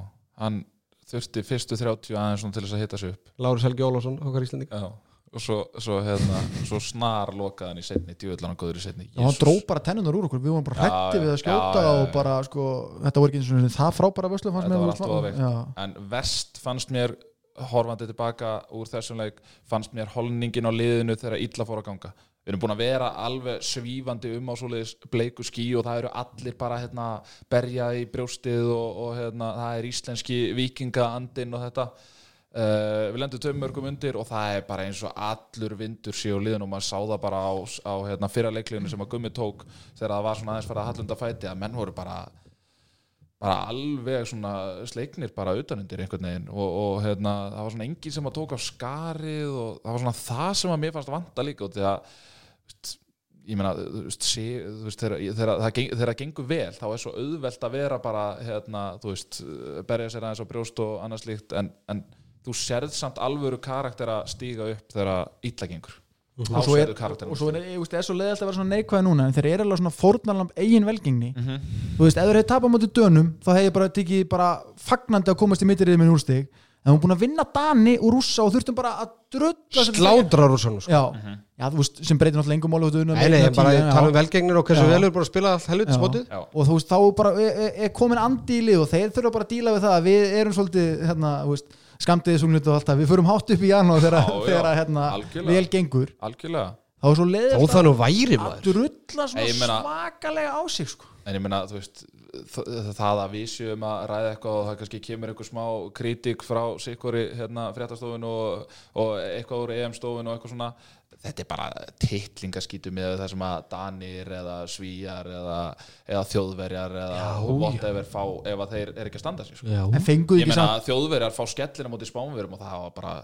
Hann þurfti fyrstu 30 aðeins til þess að hitta sig upp. Lárus Helgi Ólafsson, okkar Íslanding Já og svo, svo, hérna, svo snar lokaði hann í setni djúvillan og góður í setni og hann dró bara tennunar úr okkur, við vorum bara hrætti við að skjóta já, já, og bara sko, þetta voru ekki eins og það frábæra vöslu fannst Þetta mér allt veikt. Já. en verst fannst mér horfandi tilbaka úr þessum leik fannst mér holningin á liðinu þegar illa fór að ganga. Við erum búin að vera alveg svífandi um á svoleiðis bleiku skí og það eru allir bara hérna, berja í brjóstið og, og hérna, það er íslenski vikingaandinn og þetta Uh, við lendum tveim mörgum undir og það er bara eins og allur vindur sé á liðinu og maður sá það bara á, á hérna, fyrra leikliðinu sem að Gummi tók þegar það var svona aðeins farið að hallunda fæti að menn voru bara bara alveg svona sleiknir bara utanundir einhvern veginn og, og hérna, það var svona enginn sem að tók á skarið og það var svona það sem að mér fannst vanta líka og því að ég meina þú veist, sé, þú veist, þegar, þegar, það þegar það gengur vel þá er svo auðvelt að vera bara hérna, þú veist, berja sér aðeins á brjóst og annað slíkt en, en þú sérð samt alvöru karakter að stíga upp þegar illa gengur. Þá og svo er, og svo er, ég veist, er svo leiðalt að vera svona neikvæði núna en þeir eru alveg svona fórnarlamb eigin velgengni. Mhm. þú veist, ef þeir hefði tapað mútið dönum þá hefði ég bara tekið bara fagnandi að komast í mittirriði minn úrstig en hún er búin að vinna Dani og Rússa og þurftum bara að drulla sem- sládrar úr svona sko. já, já, þú veist, sem breytir náttúrulega engum þú nei, ég bara tala um velgengnir og hversu Já. vel er búin að spila allt mótið Já. og þú veist, þá bara er, komin andi í lið og þeir þurfa bara að díla við það að við erum svolítið, hérna, þú veist skamtiði sunglut og alltaf, við förum hátt upp í janúar þegar, hérna, vel gengur. Algjörlega. Þá er svo Þó leiðist það nú væri að maður svakalega á sig sko. En ég meina, þú veist, þ- það að við séum að ræða eitthvað og það kannski kemur einhver smá kritik frá sikkori hérna, fréttastofun og, og eitthvað úr EM-stofun og eitthvað svona þetta er bara titlingaskítu með það sem að Danir eða Svíjar eða, eða Þjóðverjar eða whatever fá ef að þeir er ekki að standa sig sko. Ég samt að Þjóðverjar fá skellina mútið spánverum og það var bara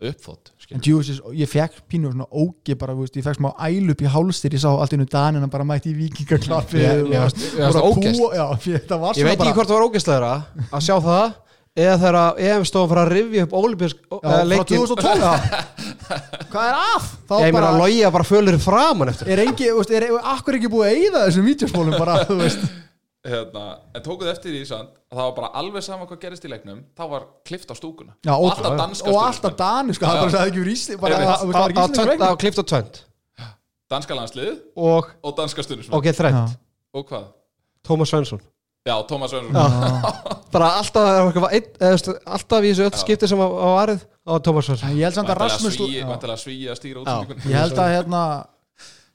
uppfót en djúsis, ég fekk pínu svona ógi bara, þú veist, ég fekk smá æl upp í hálstir ég sá allt innu danina bara mætti í var Ég veit ekki hvort það var ógæstlegra að sjá það eða þegar EM stofan fara að rifja upp já, frá leikin 2012 já. [laughs] hvað er að? þá Ég meina bara að logja bara fölur framan eftir. Er engi, þú veist, er, akkur ekki búið að eyða þessum vídeospólum bara, þú veist? Hérna, En tókuð eftir því að það var bara alveg sama hvað gerist í leiknum þá var klift á stúkuna. Já, og alltaf danska og alltaf dani, sko, það sagði ekki úr Ísli það, þú veist, það var Á á klift og tvönd danska landslið og, og danska stundismenn ok, þrennt og hvað? Tómas Svensson. Já, Tómas Svensson. [laughs] Bara alltaf, var veist, alltaf í þessu öll skipti sem var var varið á Tómas Svensson ég held samt að Rasmus já. Að Já. ég held að hérna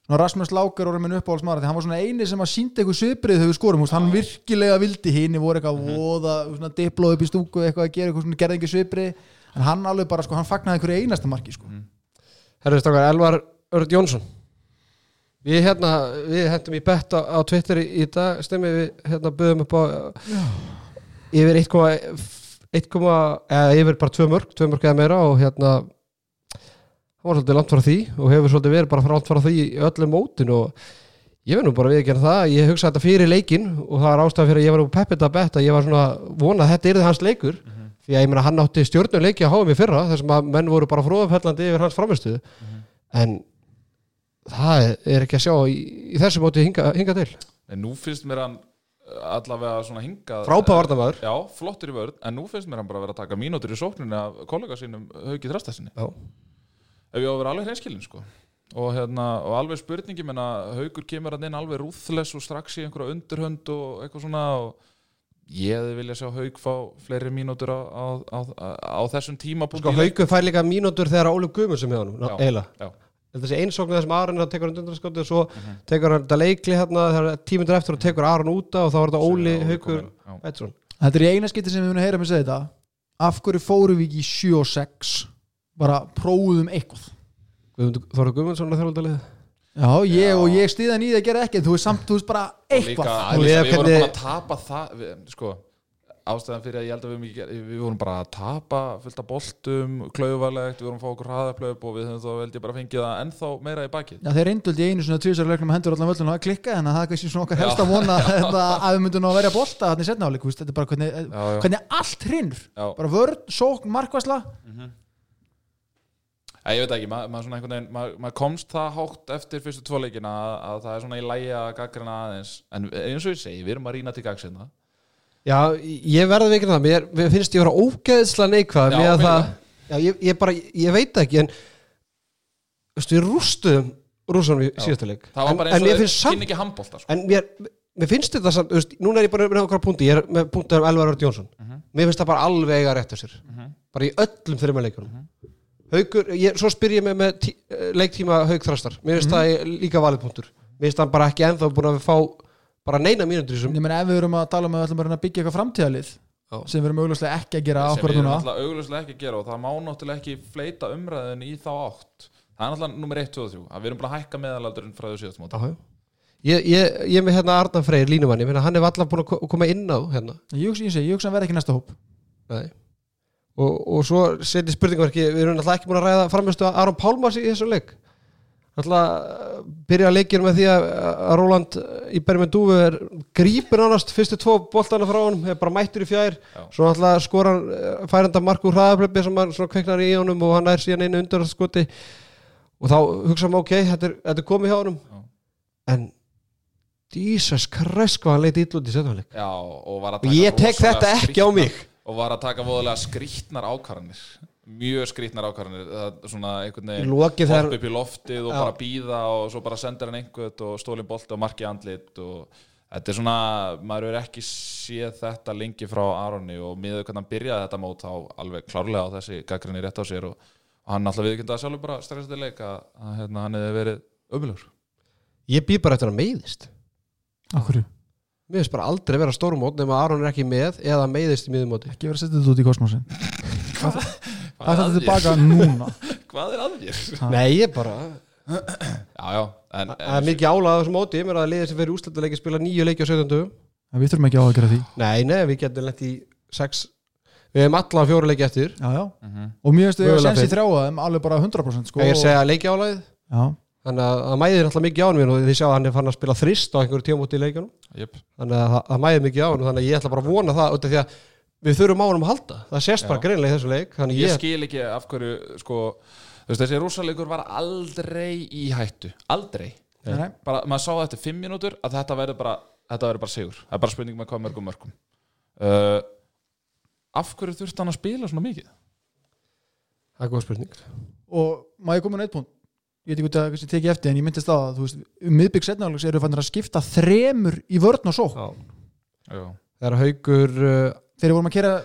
Rasmus Láker voru minn uppáhaldsmaður því hann var svona eini sem að síndi eitthvað sviprið þegar við skorum, hann virkilega vildi hinn voru eitthvað Mhm. voða, svona diplóð upp í stúku eitthvað að gera eitthvað svona, gerði ekki sviprið en hann alveg bara, sko, hann fagnaði einhverju einasta marki sko. Mhm. Herðu strákar, Elvar Örd Jónsson Við hérna, við hendum í bett á, á Twitter í, í dag, stemmi við hérna böðum upp á yfir 1,1 eða yfir bara 2 mörg, 2 mörg eða meira og hérna hann var svolítið langt frá því og hefur svolítið verið bara langt frá því í öllum mótin og ég verð nú bara við að gera það ég hugsa þetta fyrir leikin og það er ástæða fyrir að ég var nú peppið að betta, ég var svona vonað að þetta yrði hans leikur. Því að ég meina hann átti stjórnuleiki að háa mig fyrra þar sem að menn voru bara fróðafellandi yfir hans framistuðu en það er ekki að sjá í, í þessu móti hinga, hinga til. En nú finnst mér hann allavega svona hingað frábæð varnamaður Já, flottur í vörð, en nú finnst mér hann bara að vera að taka mínútur í sókninni af kollega sínum Hauki Þrastasinni Já. Ef ég á að vera alveg hreinskilin sko og, hérna, og alveg spurningi menna Haukur kemur hann inn alveg rúðles og strax í einhverja undirhönd og eitthvað svona og ég hefði vilja sjá Hauk fá fleiri mínútur á, á, á, á, þessum tímapunkti sko í leik. Hauku fær líka mínútur þegar Óluf Guðmunds sem hefur hann, eiginlega Já. Þessi einsóknu þessum Aron að tekur hann undraskóti og svo Mhm. tekur hann þetta leikli hérna tímundur eftir og tekur Aron úta og þá er þetta Óli já. Pettersson þetta er í eina skipti sem við munum að heyra mig segja þetta. Af hverju fórum við ekki í 7 og 6 bara prófum eitthvað. Guðmundur Þorður Guðmundsson að þjálfaldalið já, ég Já. og ég stiðan í það að gera ekki þú veist samt, þú veist bara líka, eitthvað. Veist, Við hvernig- búin að tapa það við, sko, ástæðan fyrir að ég held að við, við vorum bara að tapa fullt af boltum, klauvalegt við vorum að fá okkur hraðaplöp og við höfum þá veldi bara fengið það ennþá meira í bakið. Já, þeir reyndu í einu svona tvísar leiknum að hendur allan völlunum að klikka en það er kannski svona okkar helst að vona [laughs] þetta, að við myndum að verja bolta þannig setna áleik, þetta er bara hvernig, Já, já. hvernig allt hrinnur bara vörn, sókn, markvæsla Æ, ég veit ekki, maður ma svona einhvern veginn maður ma komst það hátt eftir fyrstu tvo leikina að, að það er svona í lægi að gaggrina aðeins. En eins og ég segi, við erum að rýna til gagsinna Já, ég verði ekki það mér, mér finnst ég vera ógeðsla neikvað með að það. Já, ég, ég bara, ég veit ekki en veistu, við rústuðum rússanum í síðasta leik það var bara eins og finnst þeir samt ekki handbólta sko. en mér, mér finnst þetta samt, þú veist, núna er ég bara með okkar punkti, ég er með punkti um Elvar Örd Jónsson Mhm. mér finnst það bara alveg eiga rétt á sér bara í öllum þreima leikunum Mhm. haugur, ég, svo spyr ég mig með eh, leiktíma haug þrastar, mér Mhm. finnst það líka valið punktur, mér finnst það bara ekki ennþá búin að fá bara neina mínútur í þessum. Ég meina ef við erum að tala um að við ætlum að byggja eitthvað framtíðalið Já. sem við erum augljóslega ekki að gera sem við erum náttúrulega augljóslega ekki að gera og það má náttúrulega ekki fleita umræðin í þá átt. Það er náttúrulega nummer 1, 2 og 3 að við erum bara að hækka meðalaldurinn frá því síðast móti. Já, já. Ég, ég, ég er með hérna Arnar Freyr línumann, ég meina hann er alltaf búin að ko- koma inn á hérna. Ég hugsa, ég segi, ég hugsa að vera ekki næsta hóp. Nei. og, og svo seti spurningverki við erum alltaf ekki búin að ræða framistu að Aron Pálmas í þessu leik alltaf byrja að leikinu með því að, að Róland í Bermendúfu er grípur ánast fyrstu tvo boltana frá honum er bara mættur í fjær. Svo alltaf skora hann eh, færanda mark úr hraðaplöpi sem hann kveiknar í honum og hann er síðan einu undan skoti og þá hugsa maður ok, þetta er, þetta er komið hjá honum. Já. en Jesus Christ hvað hann leiti illa út í setjanleik Já, og að og ég tek þetta ekki á mig. og var að taka voðalega skrýtnar ákvarðanir mjög skrýtnar ákvarðanir. Svona einhvern í veginn hopp upp í loftið og Já. bara býða og svo bara sendir hann einhvern og stólinn bolti og marki andlit og þetta er svona, maður er ekki séð þetta lengi frá Aronni og miður hvernig hann byrjaði þetta mót þá alveg klárlega á þessi gaggrinni rétt á sér og, og hann alltaf viðkynnt að sjálfur bara leik að, að hérna, hann hefði verið ömulur ég býð bara eftir að meiðist. Akkur, Mér finnst bara aldrei vera stórum mót nema Aron er ekki með eða meiðist í miðumóti ekki vera að setja þetta út í kosmosin [laughs] það er þetta tilbaka núna. [laughs] Hvað er að þér? Nei, ég bara Já, já, en, Það er mikið álað á þessum móti. Mér er að liðið sem fyrir úslættileiki spila nýju leiki á 17 dögum En við þurfum ekki á að gera því. Nei, nei, við getum lent í sex Við hefum alla fjóra leiki eftir. Já, já. Mhm. og mér finnst við að Mögulega sensi fimm. þrjáaðum alveg bara 100% sko, Ég að segja leiki álæðið já, Þannig að það mæðir alltaf mikið á hann og þið sjá að hann er fann að spila þrist á einhverju tímóti í leikunum Jöp. Þannig að það, mæðir mikið á hann Þannig að ég ætla bara að vona það út af því að við þurfum á hann að halda. Það sést bara Já. greinlega í þessu leik Ég ég, skil ekki af hverju sko, þessi rússalegur var aldrei í hættu. Aldrei. Nei, nei. bara, Maður sá það eftir fimm mínútur að þetta verður bara, þetta bara sigur. Það er bara spurning með hvað mörgum mörgum. Uh, Af hverju þurfti hann að spila svona mikið? það er góð spurning. Og maður er komin að eitt punkt? Ég veit ekki út að þessi tekið eftir en ég myndist á það þú veist, um miðbygg setnálegs eru fannir að skipta þremur í vörn og sók Já. Já, Þegar Haugur uh, þegar við vorum að kera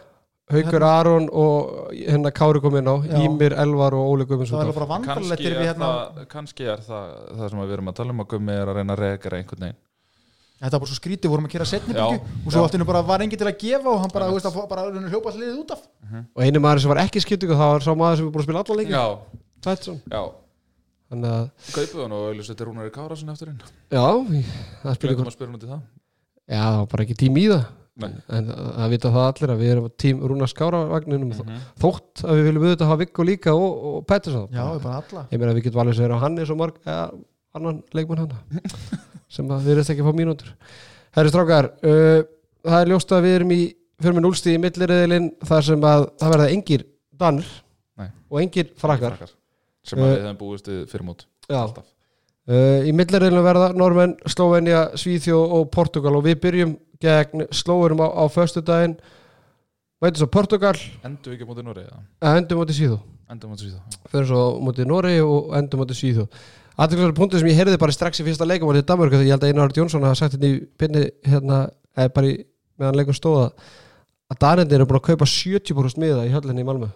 Haugur Aron og hérna Kári kom inn á Já. Ímir, Elvar og Óli það Guðmundsson kannski, við hérna. kannski er það það sem við erum að tala um að gummi er að reyna að regra einhvern veginn. Þetta var bara svo skrítið, við vorum að kera setnibyggu Já, og svo já. allt innu bara var engin til að gefa og hann bara, þú veist, bara að hljópa allir liðið út af. Og einu maður sem var ekki skipting og það var sá maður sem er búin að spila allan leikin Já, Tvætsson já, þannig að kaupuð hann og auðvitað þetta er Rúnari Kárasson eftir inn. Já, það spila Gleitum að spyrja hún út í það. Já, það var bara ekki tím í það Nei. en það vita það allir að við erum tím Rúna Skáravagninum Mhm. þótt að við viljum auðvitað hafa Viggo líka og, og Pettersson já, við bara alla ég meina við getum alveg segir að hann er svo marg eða annan leikmann hann [laughs] sem að við erum ekki að fá mínútur Herri strákar uh, það er ljóst að við erum í fyrir með núlstíð í milliriðilinn þar sem að það verða engir danir Nei. og engir frakkar sem að við hefum búist við fyrir mót Já. alltaf Uh, í milliriðilinu verða Normenn, Slovenia, Svíþjó og Portugal og við byrjum gegn Slóurum á, á föstudaginn. Veitur svo Portugal endur við ekki á móti Núri eða? Að endum móti Svíþjó endur móti síðan fyrir svo móti Noregi og endum móti Svíþjó aðeinslega punktur sem ég heyrði bara strax í fyrsta leikum móti Danmörku þegar ég held að Einar Jónsson hafa sagt þetta í pinni hérna, eða bara í, meðan leikum stóða að Danendir eru búin að kaupa 70% miða í höllinni í Malmö [laughs]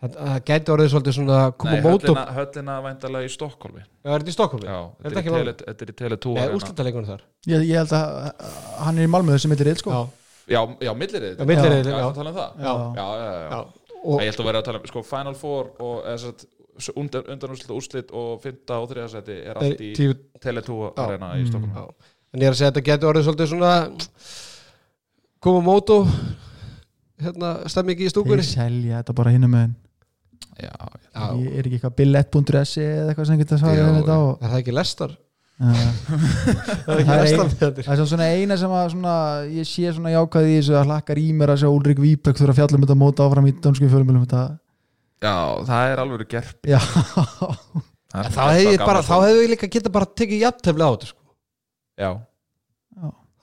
það, það gæti orðið svolítið svona koma Nei, og höllina, höllina væntalega í Stokkólfi Já, er þetta í Stokkólfi? Já, þetta er? Tele- þetta er í Tele2 Nei, arena. úrslitaleikunum þar ég, ég held að hann er í Malmöðu sem heitir Eil sko Já, Já, já, millirið Já, milliriðillinn, já, já. já. tala um það Já. já, já, já. Og, Ég held að vera að tala um, sko, Final Four og eða satt, undan, undan úrslit, og fynda og þriðasæti er allt í tíu, Tele2 Já. arena í Mm. Stokkólfi já. En ég er að segja að þetta getur orðið svolítið svona koma mót og hérna stemmingi í þeir stúkunni selja þetta bara hinum með Já, Já, ég er ekki eitthvað billett.se eða eitthvað sem getur svarað Já, um þetta og, er það ekki lestar? uh, [laughs] Það er ekki Það lestar ein- það er svona eina sem að svona, ég sé svona jákvæði í þessu að hlakkar í mér að sjá Ulrik Víbek þurfa að fjalla um þetta móta áfram í dönsku fjölumilum þetta já, það er alveg gerp. Já, Þá hefði ég bara, þá hefði ég líka geta bara tekið jafntefli á þetta sko. Já,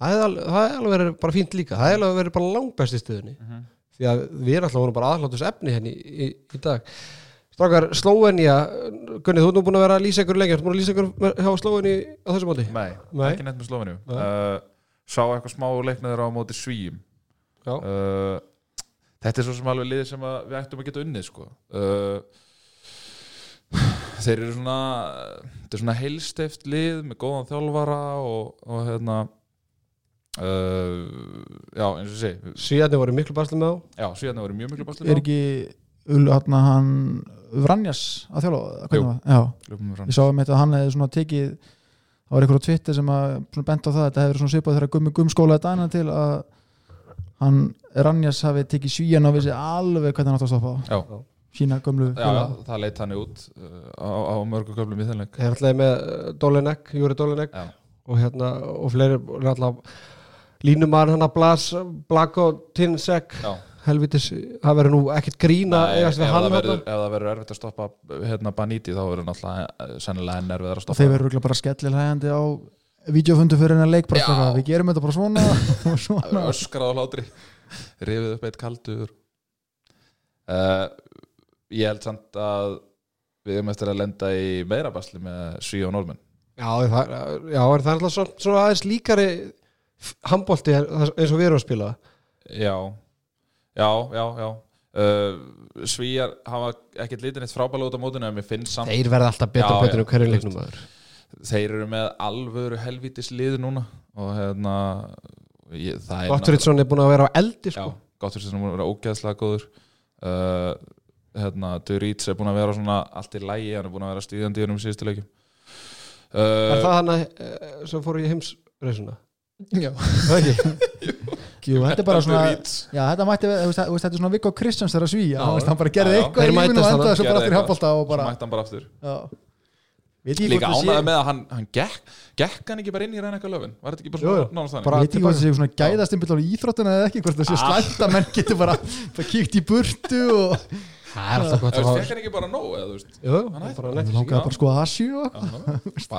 Það hefði alveg, verið bara fínt líka. Það hefði alveg verið bara langbæst í stöðunni. Mhm. Því að við erum alltaf voru bara aðlátus efni henni í, í, í dag Strákar, Slóvenja Gunni, þú ert nú búin að vera að lýsa ykkur lengi Þú búin að lýsa ykkur hjá Slóvenji á þessu móti Nei, Nei. ekki neitt með Slóvenju Nei. uh, Sá eitthvað smá leiknaður á móti svíjum Já. uh, Þetta er svo sem alveg liðið sem við ættum að geta unnið sko. uh, Þeir eru svona þetta er svona heilsteft lið með góðan þjálfara og, og hérna uh, já, eins og ég segi. Svíðarnir voru miklu basli með á já, síðan voru mjög miklu basli er ekki Ul, hann, hann Vranjas að þjóla Jú. já, ekki ég sá um þetta að hann hefði svona tekið það var einhver á Twitter sem að bent á það þetta hefur svona svipað þegar gummi gumskólaði dæna til að hann Ranjas hafi tekið svíjan og vissi alveg hvernig hann átt að stoppa Já. sína gömlu Já, já, það leitt hann út uh, á, á mörgum köflum í þennleik Þeir ætlaði með uh, Dolenek, Júri Dolenek Já. og hérna, og fleiri alltaf línumar hann að Blas Blako Tinsek Já. helvitis, það verður nú ekkert grína Nei, ef, það verður, ef það verður erfitt að stoppa hérna Baníti þá verður náttúrulega sennilega enn erfitt að og stoppa. Þeir verður örugglega bara skellilhægandi á videofundu fyrir hennar leik við gerum þetta bara svona. [laughs] Og svona. Öskrað á hlátri. Rifið upp eitt kaldur. Uh, ég held samt að við erum eftir að lenda í meira basli með Svíu og Normen Já, það, já, er það alltaf svona, svona aðeins líkari handbólti eins og við erum að spila já, já, já, já. Uh, Svíjar hafa ekkert litin eitt frábæla út á mótinu en mér finnst samt Þeir verða alltaf betur og betur um hverju leiknum maður þeir eru með alvöru helvítis lið núna og hérna það er er búin að vera á eldi sko. Gottur sem er búin að vera ógeðslega góður uh, hérna, Duríts er búin að vera svona allt í lægi, hann er búin að vera stíðandi í hennum síðustu leikjum Er uh, það hann að, eh, sem fór í heimsreisuna? Já. [laughs] Þetta er bara svona Já, þetta mætti, þetta er svona Viggo Kristjáns þegar að svíja, hann bara gerði eitthvað í lífinu og endaði svo bara aftur í handbólta og bara mætti hann bara aftur. Líka sé með að hann, hann gekk gekk hann ekki bara inn í reyna eitthvað löfin var þetta ekki bara svona nánast þannig? Bara- Veit ég hvort það sé svona gæðastimpill á íþróttuna eða ekki, hvort það sé Ah. slæmt að menn getur bara, [laughs] bara kíkt í burtu og Það er alltaf gott Þú að hafa fekk hann ekki bara nóg eða þú veist? Jú, það langaði bara að skoða nú, [laughs]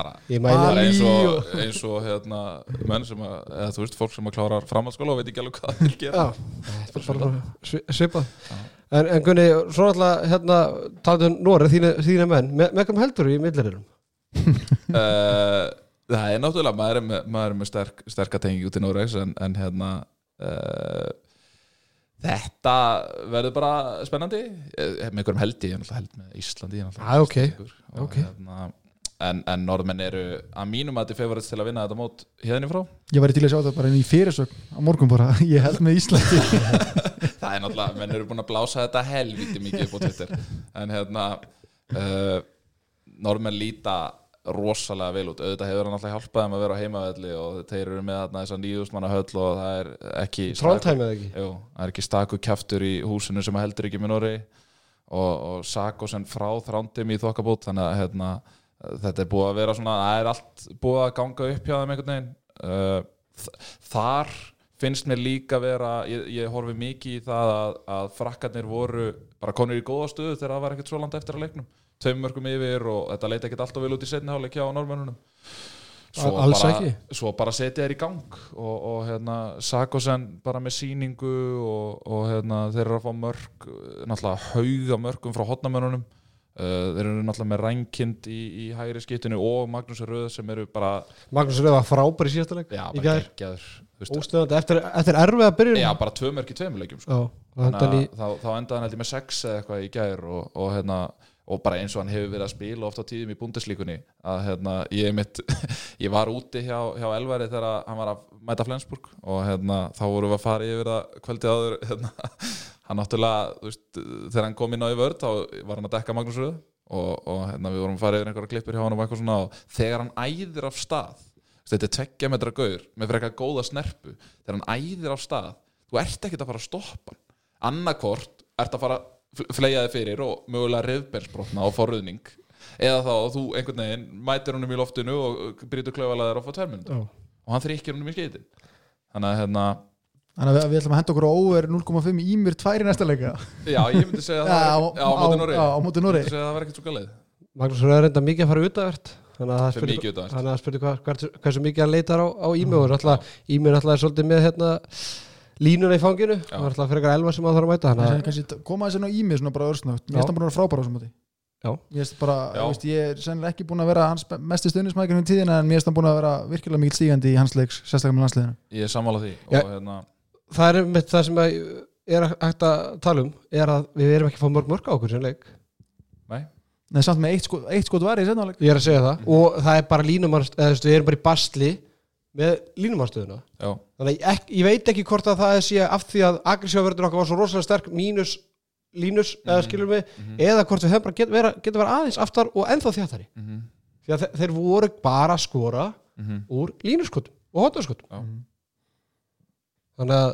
bara eins og, eins og hérna, menn sem að, eða þú veist, fólk sem að klára framhaldsskóla og veit ekki alveg hvað það vil gera er svipað. En, en Gunni, svo alltaf hérna taldu Nóri, þína, þína menn. Með, kom heldur í millirirum uh, [laughs] það er náttúrulega maður er með, er sterk, sterka tengi út í en, en hérna uh, þetta verður bara spennandi Eh, með einhverjum held ég, held með Íslandi Ah, ok. Íslendingur. og, Ok. hérna, en, en norðmenn eru að mínum að þetta er favorites til að vinna þetta mót hérna frá ég væri til að sjá þetta bara inn í fyrirsögn á morgun bara, [laughs] ég held með Íslandi [laughs] það er náttúrulega, menn eru búin að blása þetta helviti mikið upp á Twitter en hérna uh, normenn líta rosalega vel út, auðvitað hefur hann alltaf hjálpað þeim að vera á heimavelli og þeir eru með þarna þess að nýðustmanna höll og það er ekki Trondheim eða ekki? Jú, það er ekki staku kjaftur í húsinu sem heldur ekki með Norri og, og Sakosen frá þrándim í þokkabót þannig að hérna, þetta er búið að vera svona það er allt búið að ganga upp hjá þeim einhvern veginn. Uh, þar finnst mér líka vera ég, ég horfi mikið í það að, að frakkarnir voru bara konur í góða stöðu þegar það var ekkert svo langt eftir að leiknum tveim mörgum yfir og þetta leiti ekkert alltaf vel út í setni hálfleik hjá normennunum svo svo bara setja þér í gang og, og hérna, Sakosen bara með síningu og, og hérna, þeir eru að fá mörg náttúrulega hauga mörgum frá hotnamönunum uh, þeir eru náttúrulega með rænkind í, í hægri skiptinu og Magnús Röð sem eru bara, Magnús Röð var frábær í síðasta leik já, bara geggjaður eftir, eftir erfið að byrja já, bara tvö mörg í tveimur leikjum sko. Þannig að þá, endaði hann held ég með sex eða eitthvað í gær og, og, hérna, og bara eins og hann hefur verið að spila ofta á tíðum í búndeslíkunni að hérna, ég, mitt, [laughs] ég var úti hjá, hjá Elvari þegar hann var að mæta Flensburg og hérna, þá vorum við að fara yfir það kvöldið áður [laughs] hérna, hann náttúrulega, veist, þegar hann kom inn á í vörð þá var hann að dekka Magnús Röð og, og hérna, við vorum að fara yfir einhverja klippur hjá hann og eitthvað svona og þegar hann æðir af stað þetta er tveggja metra gaur með frekar góða snerpu þegar hann æðir af stað þú ert ekkert að fara að stoppa annarkort ert að fara að fleia þig fyrir og mögulega reyðbelsbrotna á forröðning eða þá að þú einhvern veginn mætir honum í loftinu og brýtur klöfalaðir á minnum Já. og hann þrýkkir honum í skeitin. Þannig að hérna Þannig að við, við ætlum að henda okkur á over 0,5 í mér tvær í næsta leika já, ég myndi segja að það var, já, á móti móti ég myndi segja að það var ekkert svo galið. Magnús Röð er enda mikið að fara utavert Þannig að það Fer spurði mikið utavert. Þannig að það spurði hvað, hversu, hversu mikið hann leitar á, á Ími og alltaf, er svolítið með hérna, línuna í fanginu. Já. og alltaf frekar elva sem að þarf að mæta þannig að koma þessi ná í mér svona bara örsnögt Mér Já. finnst hann búin að vera frábæra á þessum móti. Já. Ég veist bara, ég, veist, ég er sennilega ekki búin að vera hans mesti stundismækjum í tíðina en mér finnst hann búin að vera virkilega mikil stígandi í hans leiks, sérstaklega með landsliðinu. Ég er sammála því Já. og hérna, það er með það sem að er hægt að tala um er að við erum ekki að fá mörg mörg á okkur sem leik. Nei, Nei, samt með eitt skot, eitt skot var í setnáleik ég er að segja það. Og það er bara línumar eða þú veist, við erum bara í basli með línumarstöðuna þannig að ég, ég veit ekki hvort að það sé af því að aggressívaverðin okkar var svo rosalega sterk mínus línus eða skilur mig eða hvort við höfum bara get, vera, geta vera aðeins aftar og ennþá þjátari mhm, því að þe þeir voru bara að skora mhm, úr línuskotum og Já. þannig að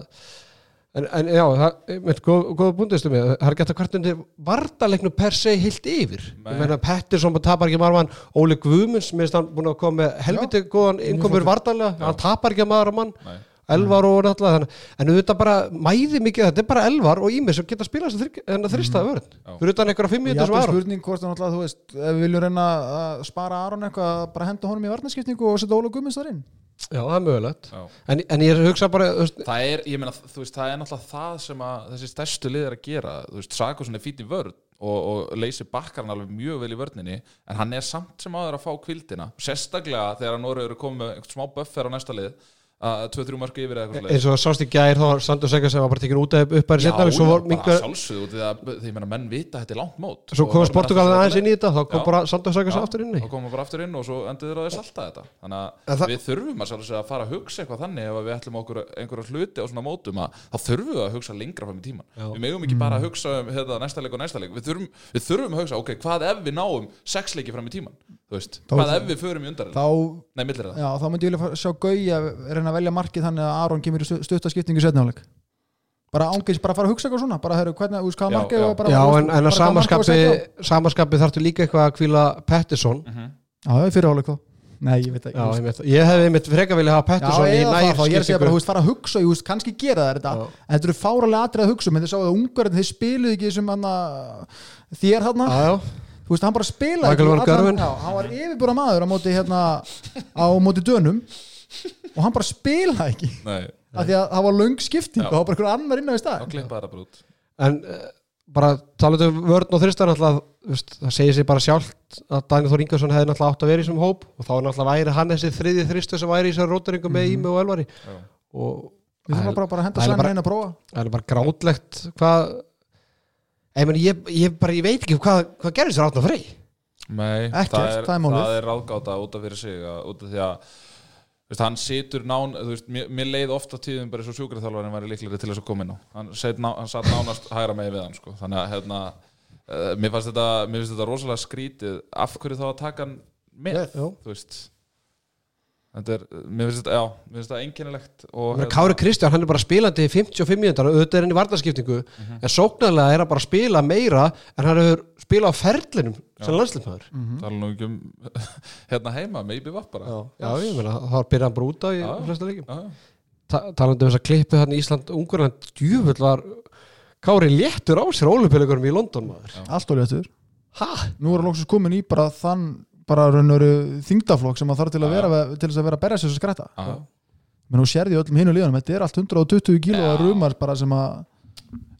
en, en já, það góð, góða búndistu með það er gett að hvert undir vartaleiknu per se heilt yfir. Ég meina Pettersson bara tapar ekki marmann Óli Guðmunds, mér finnst hann búin að koma með helviti góðan innkomur vartalega hann tapar ekki maður mann nei Elvar og náttúrulega þannig en auðvitað bara mæði mikið þetta er bara Elvar og Ími sem geta að spila þess að þrista vörn. Já. fyrir utan einhverja fimm Ég Aron spurning hvort að náttúrulega, þú veist, ef við viljum reyna að spara Aron eitthvað, bara henda honum í varnaskiptingu og setja Óla Guðmunds þar inn. Já, það er mögulegt. En, en ég hugsa bara Það er, ég meina, þú veist, það er náttúrulega það sem að þessi stærstu lið er að gera. Þú veist, Sakosin er fít í vörn og, og leysir bakkarinn alveg mjög vel í vörninni en hann er samt sem áður að fá kvildina sérstaklega þegar hann orður að koma með smá buffer á næsta lið að 2-3 mörg yfir eða eitthvað eins og sást í gær þá var Sandur Segar sem var bara tekin út af upp bara Já, setna svo já, var bara mingar sjálfsögðu út því ég meina menn vita að þetta er langt mót. Svo komast Portugalin aðeins inn í þetta þá kom Já. bara Sandur Segar Já, aftur inn í. þá við bara aftur inn og svo endur þeir að þeir salta þetta. Þannig að það- við þurfum að, sjálfsögðu að fara að hugsa eitthvað þannig ef við ætlum okkur einhverja hluti á svona mótum að þá þurfum við að hugsa lengra fram í tíman Já. við megum ekki bara að hugsa um hérna, næsta leik og næsta leik. Við þurfum, við þurfum að hugsa, ok, hvað ef við náum sex leiki fram í tíman, Þá- hvað ef við förum í undarinn, þá, nei, millir það já, þá myndi ég vilja sjá Gauja að velja markið þannig að Aron kemur í stuttaskiptingu í setnáleik bara ángis, bara fara að hugsa eitthvað svona bara heru, hvernig, þú veist, hvað Já, markið já. bara, já bara, en, en að samaskapi samaskapi þarftu líka eitthvað að kvíla Pettersson. Mhm. já, það er fyrirháleik þá. Nei, ég veit ekki já, ég, veit, ég hefði mitt freka vilja hafa Pettersson í það, nær þá, ég er að segja bara, þú skiptingu veist, fara að hugsa, ég veist, kannski gera það þetta, Já. en þetta eru fáralega atrið að hugsa um, en þið sáu að ungarinn, þeir spiluðu ekki sem hann þér hann, já, já, þú veist, hann bara spilaði Michael Van Gerwen. já, hann var yfirbúra maður á móti, hérna, á móti dönum [laughs] og hann bara spilaði ekki. Nei, af því að það var löng skipting Já. og það var bara einhver annar inn á í stað. Klippa það bara út. En uh, bara talað um vörn og þristar náttúrulega, þú veist, það segir sér bara sjálft að Daniel Þór Ingarsson hefði náttúrulega átt að vera í þessum hóp og þá er náttúrulega væri hann þessi þriði þristu sem væri í þessari rótaringum með Ími og Elvari. Já. og við þurfum bara, bara að henda Það er slæm bara- reyna að prófa. það er bara grátlegt hvað ég, meni, ég, ég, bara, ég veit ekki hvað, hvað gerðist þér átna frey. Nei, Ekkert, það er, það er málið. það er ráðgáta út af fyrir sig að, út af því að veist, hann situr nán þú veist, mér, mér leið ofta tíðum bara eins og sjúkraþjálfarinn væri líklegri til þess að koma inn á hann, set, ná, hann satt nánast hægra megin við hann sko. þannig að hérna, uh, mér fannst þetta mér finnst þetta rosalega skrítið af hverju þá að taka hann með Já. þú veist þetta er, mér finnst þetta, já, mér finnst þetta einkennilegt og hérna- Kári Kristján, hann er bara spilandi í 55 mínúndar og auðvitað er hann í varnarskiptingu Mhm. en sóknarlega er hann bara að spila meira en hann hefur spilað á ferlinum sem landsliðmaður tala nú ekki um [laughs] hérna heima með IBV bara já, já, ég meina, byrjaði hann bara út á í Já. flesta leikum. Ta talandi um þess að klippu hann í Ísland Ungurland, djúfull var Kári léttur á sér ólupillegurum í London maður allt og léttur ha? nú er hann loksins komin í bara þann bara raunveru þingdaflokk sem hann þarf til að Já, vera til þess að vera að berja sér svo skræta Já, já. menn þú sérði öllum hinu líðanum, þetta er allt 120 kíló Já. að rumar bara sem að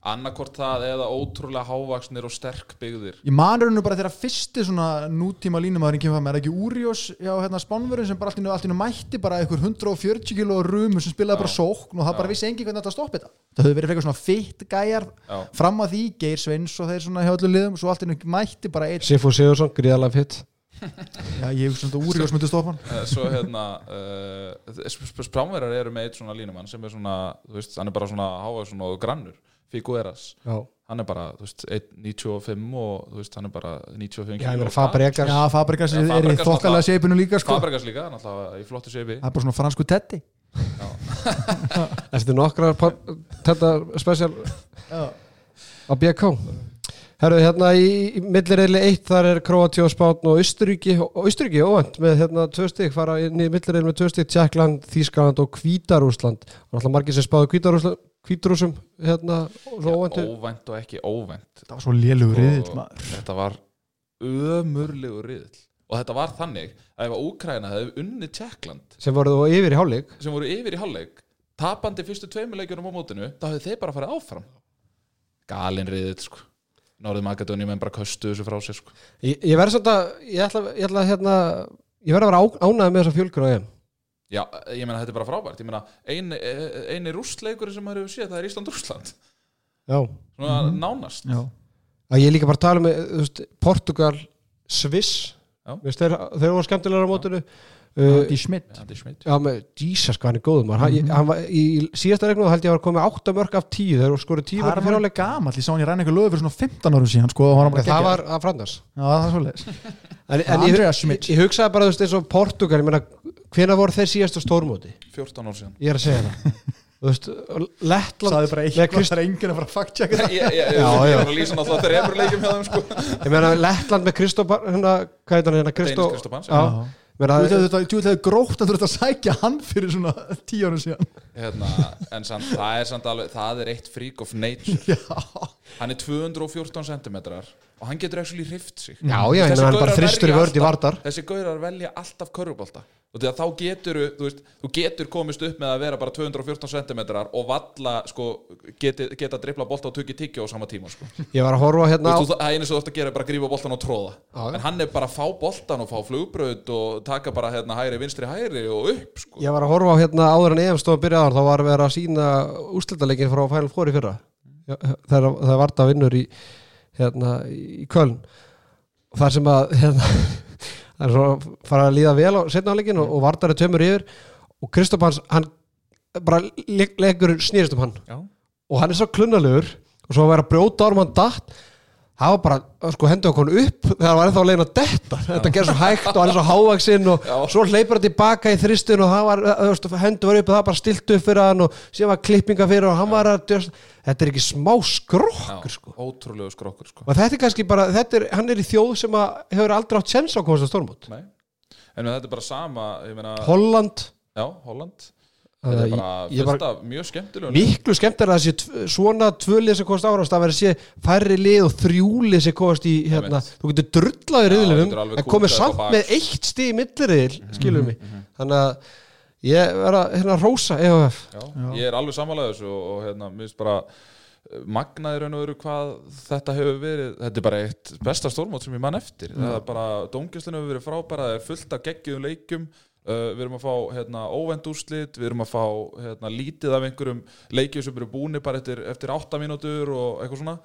annarkort það eða ótrúlega hávaksnir og sterk byggðir. Ég man rauninu bara þegar fyrsti svona nútíma línumæðurinn kemur fram, er það ekki Úrjós hjá hérna spánverðin sem bara allt nú mætti bara einhver 140 kíló rumur sem spilaði bara sókn og það bara vissi engin hvernig þetta stoppi þetta. Það höfðu verið frekar svona fitt gæjar Já. fram að því, Geir Sveins og þeir svona hjá öllu liðum, svo allt einu mætti bara eitt, Sifu Sigursson, gríðalega fitt já ég hugsa svona Úrjós myndi stoppa hann? Eh, svo hérna uh, sprámverðar eru með eitt svona línumann sem er svona, þú veist, hann er bara svona hávaksn og grannur, Figueras. Já, hann er bara, þú veist, 1.95 og þú veist, hann er bara 95 ég meina Fabregas já, Fabregas Já, er í þokkalega seipinu líka sko. Fabregas líka, náttúrulega í flottu sépi það er bara svona fransku tetti eftir nokkra þetta spesial já. á BK Herru, hérna í, í millirreili 1 þar er Kroatía og Spátn og Austuríki og Austuríki óvænt með hérna tvö stygg fara inn í millirreili með tvö stygg Tjekkland, Þískaland og Hvítarúsland og alltaf margir sem spáðu Hvítarúsland Hvítarúsum hérna óvænt og ekki óvænt. Það var svo lélugur riðill og maður. þetta var ömurlegur riðill. Og þetta var þannig að ef að Úkraina hefði unnið Tjekkland sem voru yfir í hálfleik. sem voru yfir í hálfleik tapandi fyrstu tveimur leikjunum á mótinu þá hefði þeir bara farið áfram. Galin riðill sko Norðið Magadóni menn bara köstu þessu frá sér sko. Ég, ég verð samt að ég ætla, ég ætla hérna ég verð að vera á, ánægð með þessa fjölgur á EM. Já, ég meina þetta er bara frábært. Ég meina, eini, eini rústleikur sem maður hefur séð, það er Ísland-Rústland Já, Svona Mhm. nánast. Já, að ég líka bara tala með þú veist, Portugal, Sviss. Já. Þeir, þeir voru skemmtilegar á mótinu. uh, Andy Schmidt. Andy Schmidt. Já, með Jesus, hvað hann er góðum hann, Mhm. hann var, í síðasta regnum held ég að var komið 8 mörg af 10 þeir voru skorið 10 Það mörg er fyrir alveg gamall, ég sá hann í eitthvað lögur fyrir svona 15 árum síðan sko, hann var bara það var að frandars. Já, það er svolítið en, en ég, ég, ég hugsaði bara þú veist eins og Portugal ég meina, hvena voru þeir síðast á stórmóti? 14 ár síðan. Ég er að segja það. Þú veist, Lettland Saði bara eitthvað, Krist, það er enginn að fara að fact checka það [laughs] Ég, ég, ég, Já, ég já. var að lýsa náttúrulega þreymur leikjum hjá þeim sko. Ég meina Lettland með Kristópar hérna, hvað heit hann hérna, Kristó Deinis Kristópans, Já, þetta er grótt að þú ert að sækja hann fyrir svona 10 árum síðan. Hérna, En samt, það er samt alveg Það er eitt freak of nature. [laughs] Já, Hann er 214 cm og hann getur actually hrift sig já, já, Þessi hann bara þristur í alltaf- vardar Þessi gaurar velja alltaf að þá getur þú, veist, þú getur komist upp með að vera bara 214 cm og valla sko, geti, geta drifla bolta og tukki tyggja á sama tíma sko. ég var að horfa hérna á veist, þú, það einu sem þú ert að gera er bara að grífa boltan og tróða já. en hann er bara að fá boltan og fá flugbraut og taka bara hérna hægri, vinstri, hægri og upp sko. Ég var að horfa á hérna áður en EM stóð að byrja áður þá var verið að sína úrslitaleikin frá Final Four í fyrra þegar það var það vinnur í hérna í Köln. Og þar sem að hérna, [laughs] að fara að líða vel á setna áleikin og, og Vardar er tömur yfir. Og Kristoff hans, hann bara le leggur snýrist um hann. Já. og hann er svo klunnalegur og svo að vera brjóta árum hann datt það var bara, sko, hendur okkur upp hann var ennþá leiðin að detta þetta gerði svo hægt og hann er svo hávaksinn og Já. svo hleypur hann tilbaka í þristun og það var, hendur var upp og það bara stilt upp fyrir hann og síðan var klippinga fyrir og hann var að djöst, þetta er ekki smá skrokkur Já, sko. ótrúlegu skrokkur sko. og þetta er kannski bara, þetta er, hann er í þjóð sem að hefur aldrei átt sens á komast að stórmót Nei. en þetta er bara sama ég meina, Holland já, Holland þetta er bara af mjög skemmtilegum miklu skemmt er að þessi svona tvölið sem komast árast að vera sé færri lið og þrjúlið sem komast í hérna, þú getur getur alveg en komið samt með eitt stig í milliriðil, skilur mig. Þannig að ég er að hérna Já, Já. ég er alveg samanlega þessu og, og hérna, mér finnst bara eh, magnaði raun og veru hvað þetta hefur verið. Þetta er bara eitt besta stórmót sem ég mann eftir. Það er bara, dóngislinu hefur verið frábæra það er fullt af geggjum leikum uh, við erum að fá hérna, óvend úrslit við erum að fá hérna, lítið af einhverjum leikjum sem eru búni bara eftir, eftir 8 mínútur og eitthvað svona.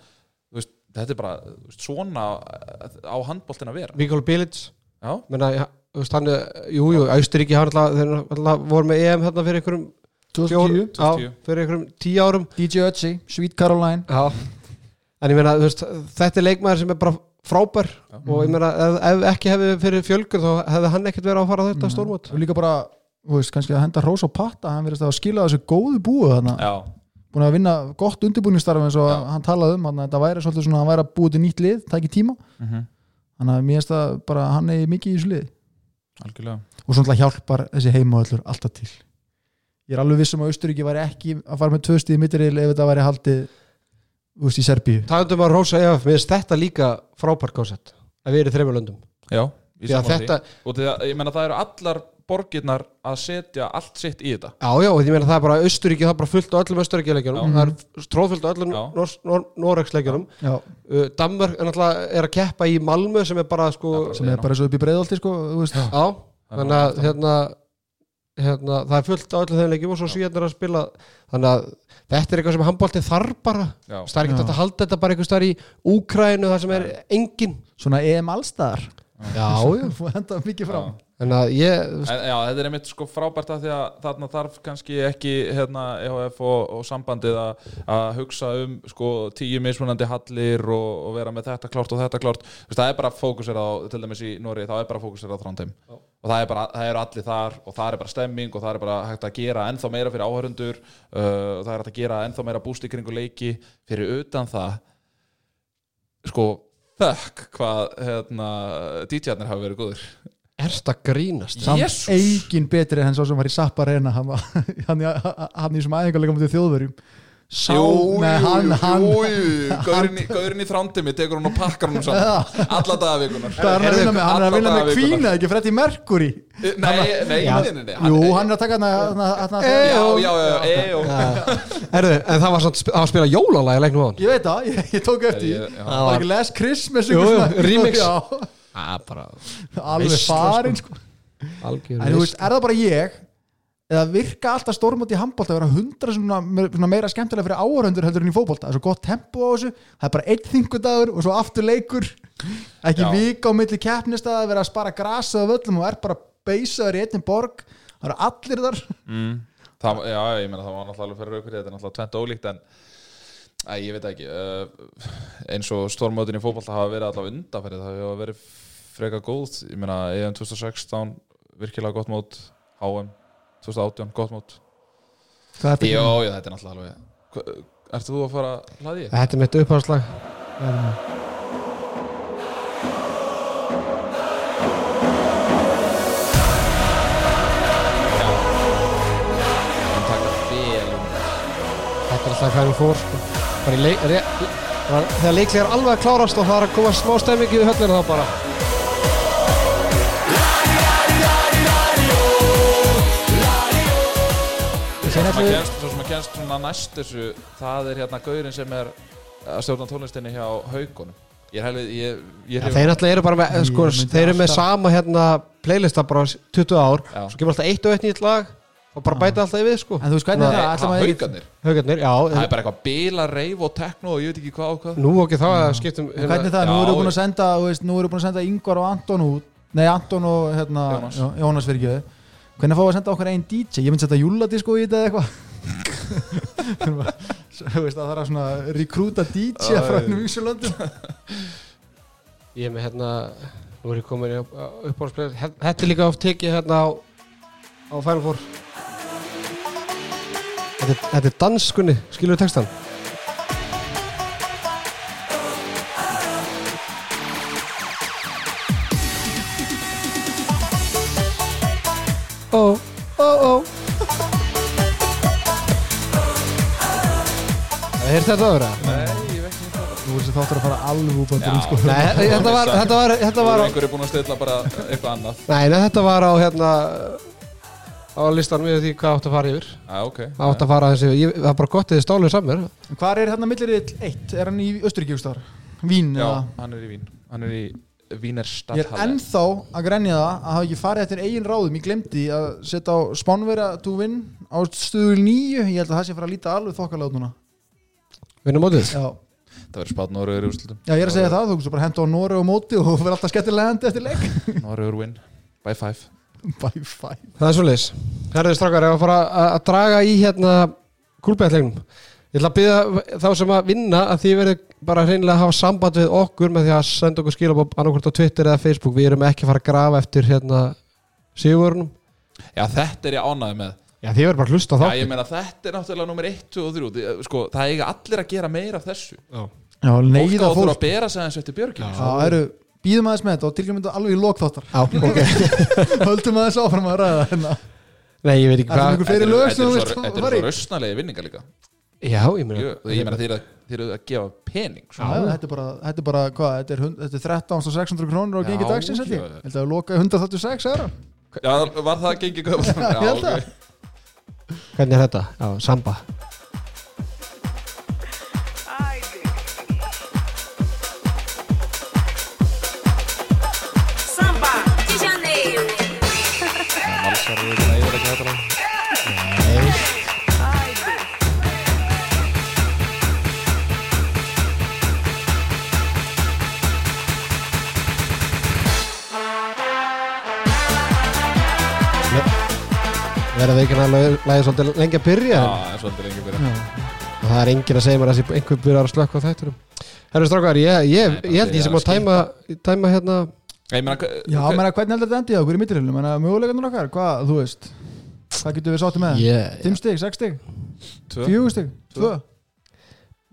Veist, þetta er bara veist, svona eh, á handboltin að vera. Mikael Bilic. Já, menna, ja, þú veist, hann, er- jú, jú, Austuríki hann alltaf, þeir alltaf voru með EM hérna fyrir einhverjum 2010 já, 2010. fyrir einhverjum tíu árum. DJ Ötzi, Sweet Caroline. Já, en ég meina, veist, þetta er leikmaður sem er bara frábær. Og ég meina, ef, ef ekki hefði fyrir fjölgur þá hefði hann ekkert verið að fara þetta stórmót. Og líka bara, þú veist, kannski að henda hrós á patta hann verðist að skila þessu góðu búið þarna. Já, búin að vinna gott undirbúningsstarf eins og Já. hann talaði um, hann, þetta væri svolítið svona að hann væri að búið til nýtt lið, tæki tíma. Mhm. þannig að mér finnst það bara, hann er mikið í þessu lið algjörlega. Og svona hjálpar þessi heimaöllur alltaf til. Ég er alveg vissum að Austuríki væri ekki að fara með tvö stíði mittiril ef þetta væri haldið þú veist, í Serbíu. Tæðum að rósa EF, mér finnst þetta líka frábær koncept að við erum í þreymur löndum. Já, að sammála þetta, og því að, ég menna það eru allar borgirnar að setja allt sitt í þetta. Já, já, og ég meina það er bara Austuríki, það er bara fullt á öllum Austuríki-leikjunum Já. það er tróðfullt á öllum Já. Nor Nor Noregsleikjunum. Já, uh, Danmörk er náttúrulega er að keppa í Malmö sem er bara sko, Já, sem er bara svo upp í breiðolti sko, þú veist. Já, þannig að hérna, hérna, það er fullt á öllum þeim leikjum og svo síðan er að spila þannig að þetta er eitthvað sem handbólti þarf bara. Það er ekki hægt að halda þetta bara einhvers staðar í Úkrænu þar sem er engin svona EM allstaðar Já, já, og [laughs] henda mikið fram. En að ég En, já, þetta er einmitt sko frábært að því að þarna þarf kannski ekki hérna, EHF og, og sambandið að, að hugsa um sko tíu mismunandi hallir og, og vera með þetta klárt og þetta klárt. Þú veist, það er bara fókusir á, til dæmis í Nóri þá er bara fókusir á Þrándheim og það er bara, það eru allir þar og það er bara stemming og það er bara hægt að gera ennþá meira fyrir áhörundur uh, og það er hægt að gera ennþá meira búst í kringu leiki fyrir utan það. Sko þökk hvað hérna, DJ-arnir hafa verið góður erst að grínast? Samt eigin betri en svo sem var í Sappa reyna hann, var- [laughs] hann, í- hann í þessum æfingarleika mútið þjóðverjum sá með hann, hann. Gaurinn í, þrándimi tekur hann og pakkar hann saman. Alla er hann að vinna með? Hann er að vinna með Queen ekki Freddie Mercury? Nei, nei, nei, Já. nei, nei, nei Jú, hann er að taka hann að Já, já, já. Erðu, en það var að spila jólalag í leiknum á hann Ég veit það, ég, ég tók eftir. Það var ekki Les Christmas remix. Ah, bara Alveg farin sko. veist, er það bara ég eða virka alltaf stórmót í handbólta að vera hundra svona, meira skemmtilega fyrir áhöröndur heldur en í fótbolta, það er svo gott tempo á þessu það er bara einn þingudagur og svo aftur leikur. Ekki Já. vika á milli keppnistað að vera að spara grasa á völlum og er bara beisaður í einnig borg. Það eru allir þar. Mm. Það, já, ég meina það var náttúrulega alveg fyrir aukur þetta er náttúrulega tvent ólíkt en Æ, ég veit ekki uh, eins og stórmótin í fótbolta hafa verið allavega undanferði það hafa verið freka góð ég meina EM 2016 virkilega gott mót HM 2018 gott mót Hvað er þetta Jó, já, þetta er náttúrulega alveg Hva- Ert þú að fara að hlaði? Þetta er mitt uppháðslag þetta? Um Þetta er alltaf hún fór sko. bara í leik re, bara, þegar leiklega er alveg að klárast og það er að koma smá stemmingi við höllina þá bara Svo sem að við- kennst, svo sem að kennst svona næst þessu það er hérna gaurinn sem er að stjórna tónlistinni hjá haugunum Ég er helvið, ég, ég ja, Þeir náttúrulega eru bara með, sko, þeir eru með alltaf- sama hérna playlista bara 20 ár Já. svo kemur alltaf eitt og eitt nýtt lag og bara bæta alltaf í við sko En þú veist hvernig er það? Ætlum að- haugarnir Haugarnir, já, Það er bara eitthvað bila, reif og tekno og ég veit ekki hvað og hvað nú ekki þá að skiptum Hvernig er það? Nú eru búin ég- að senda þú veist, Nú eru búin að senda Ingvar og Anton út Nei, Anton og hérna, Jónas. Fyrir Hvernig fáum við að senda okkur einn DJ? Ég myndi setja júladisko í þetta eða eitthvað. [laughs] Það er að rekrúta DJ frá hennum Ísjölöndum Ég er með hérna nú er ég komin í uppáhaldsplay Þetta er líka oft tekið hérna á á Þetta er, þetta er danskunni, skilur við textan? Ó, ó, ó Það er þetta að vera? Nei, ég veit ekki Þú veist að þáttur að fara alveg út á sko. Nei, þetta var, þetta var, þetta var á, einhverju búin að stilla bara eitthvað annað Nei, nei, þetta var á hérna á listanum yfir því hvað átt að fara yfir Já, ok Það átt að fara þessi, ég, það er bara gott að þið stáluð saman Hvar er hérna millirill 1? Er hann í Östuríki úrstar? Vín Já, eða? hann er í Vín Hann er í Víner Ég er ennþá að grenja það að hafa ekki farið eftir eigin ráðum. Ég glemdi að setja á Spánverja to win á stuðul 9 ég held að það sé að fara að líta alveg þokkalega út núna. Vinnum mótið? Já, Það verður spátt Norröður í úrslutum Já ég er að segja það, þú veist bara henda á Nóri og móti og verður alltaf skemmtilega hendi eftir leik. [laughs] Norröður win. By five. Bye bye Það er svoleiðis. Herðið strákar, ef að fara að, draga í hérna kúlbæðlegnum Ég ætla að byggja þá sem að vinna að því verið bara hreinlega að hafa samband við okkur með því að senda okkur skilabóð annarkvort á Twitter eða Facebook. Við erum ekki að fara að grafa eftir hérna sigurvörunum Já, þetta er ég ánæði með. Já, þið verður bara að hlusta á Já, þá ég meina þetta er náttúrulega nummer 1, 2 og 3 Þi- Sko, það eiga allir að gera meira af þessu. Já, Fólk á neyða að þurfa fólk. að bera sig aðeins eftir björgjum Það eru, býðum aðeins með þetta og tilgjum þetta alveg í Já, [laughs] ræða hérna. Nei, ég veit ekki Það er hvað Þetta er svo rausnalegi vinningar líka Já, ég meina Ég meina þeir eru að- þeir eru að gefa pening Já, þetta er bara, þetta er bara hvað, þetta er, hund- þetta er 13.600 krónur á Já, gengi dagsins held ég já. Held að loka 136 eða Já, var það gengið göð [laughs] Já, ég held ok. Hvernig er þetta? Já, samba Samba Verða ekki að lagið svolítið lengi að byrja Já, en það er svolítið lengi byrja. Og það er enginn að segja mér að þessi einhver byrjar að slökka á þætturum Herru strákar, ég, ég, ég held ég sem að það er tæma, tæma hérna Ég meina, Já, okay. menna, hvernig heldur þetta endið á mittilhjulum? Menna, möguleikarnir okkar, hvað, þú veist? Hvað getur við sáttu með? ég, 5 stig, 6 stig, tvö. 4 stig, 2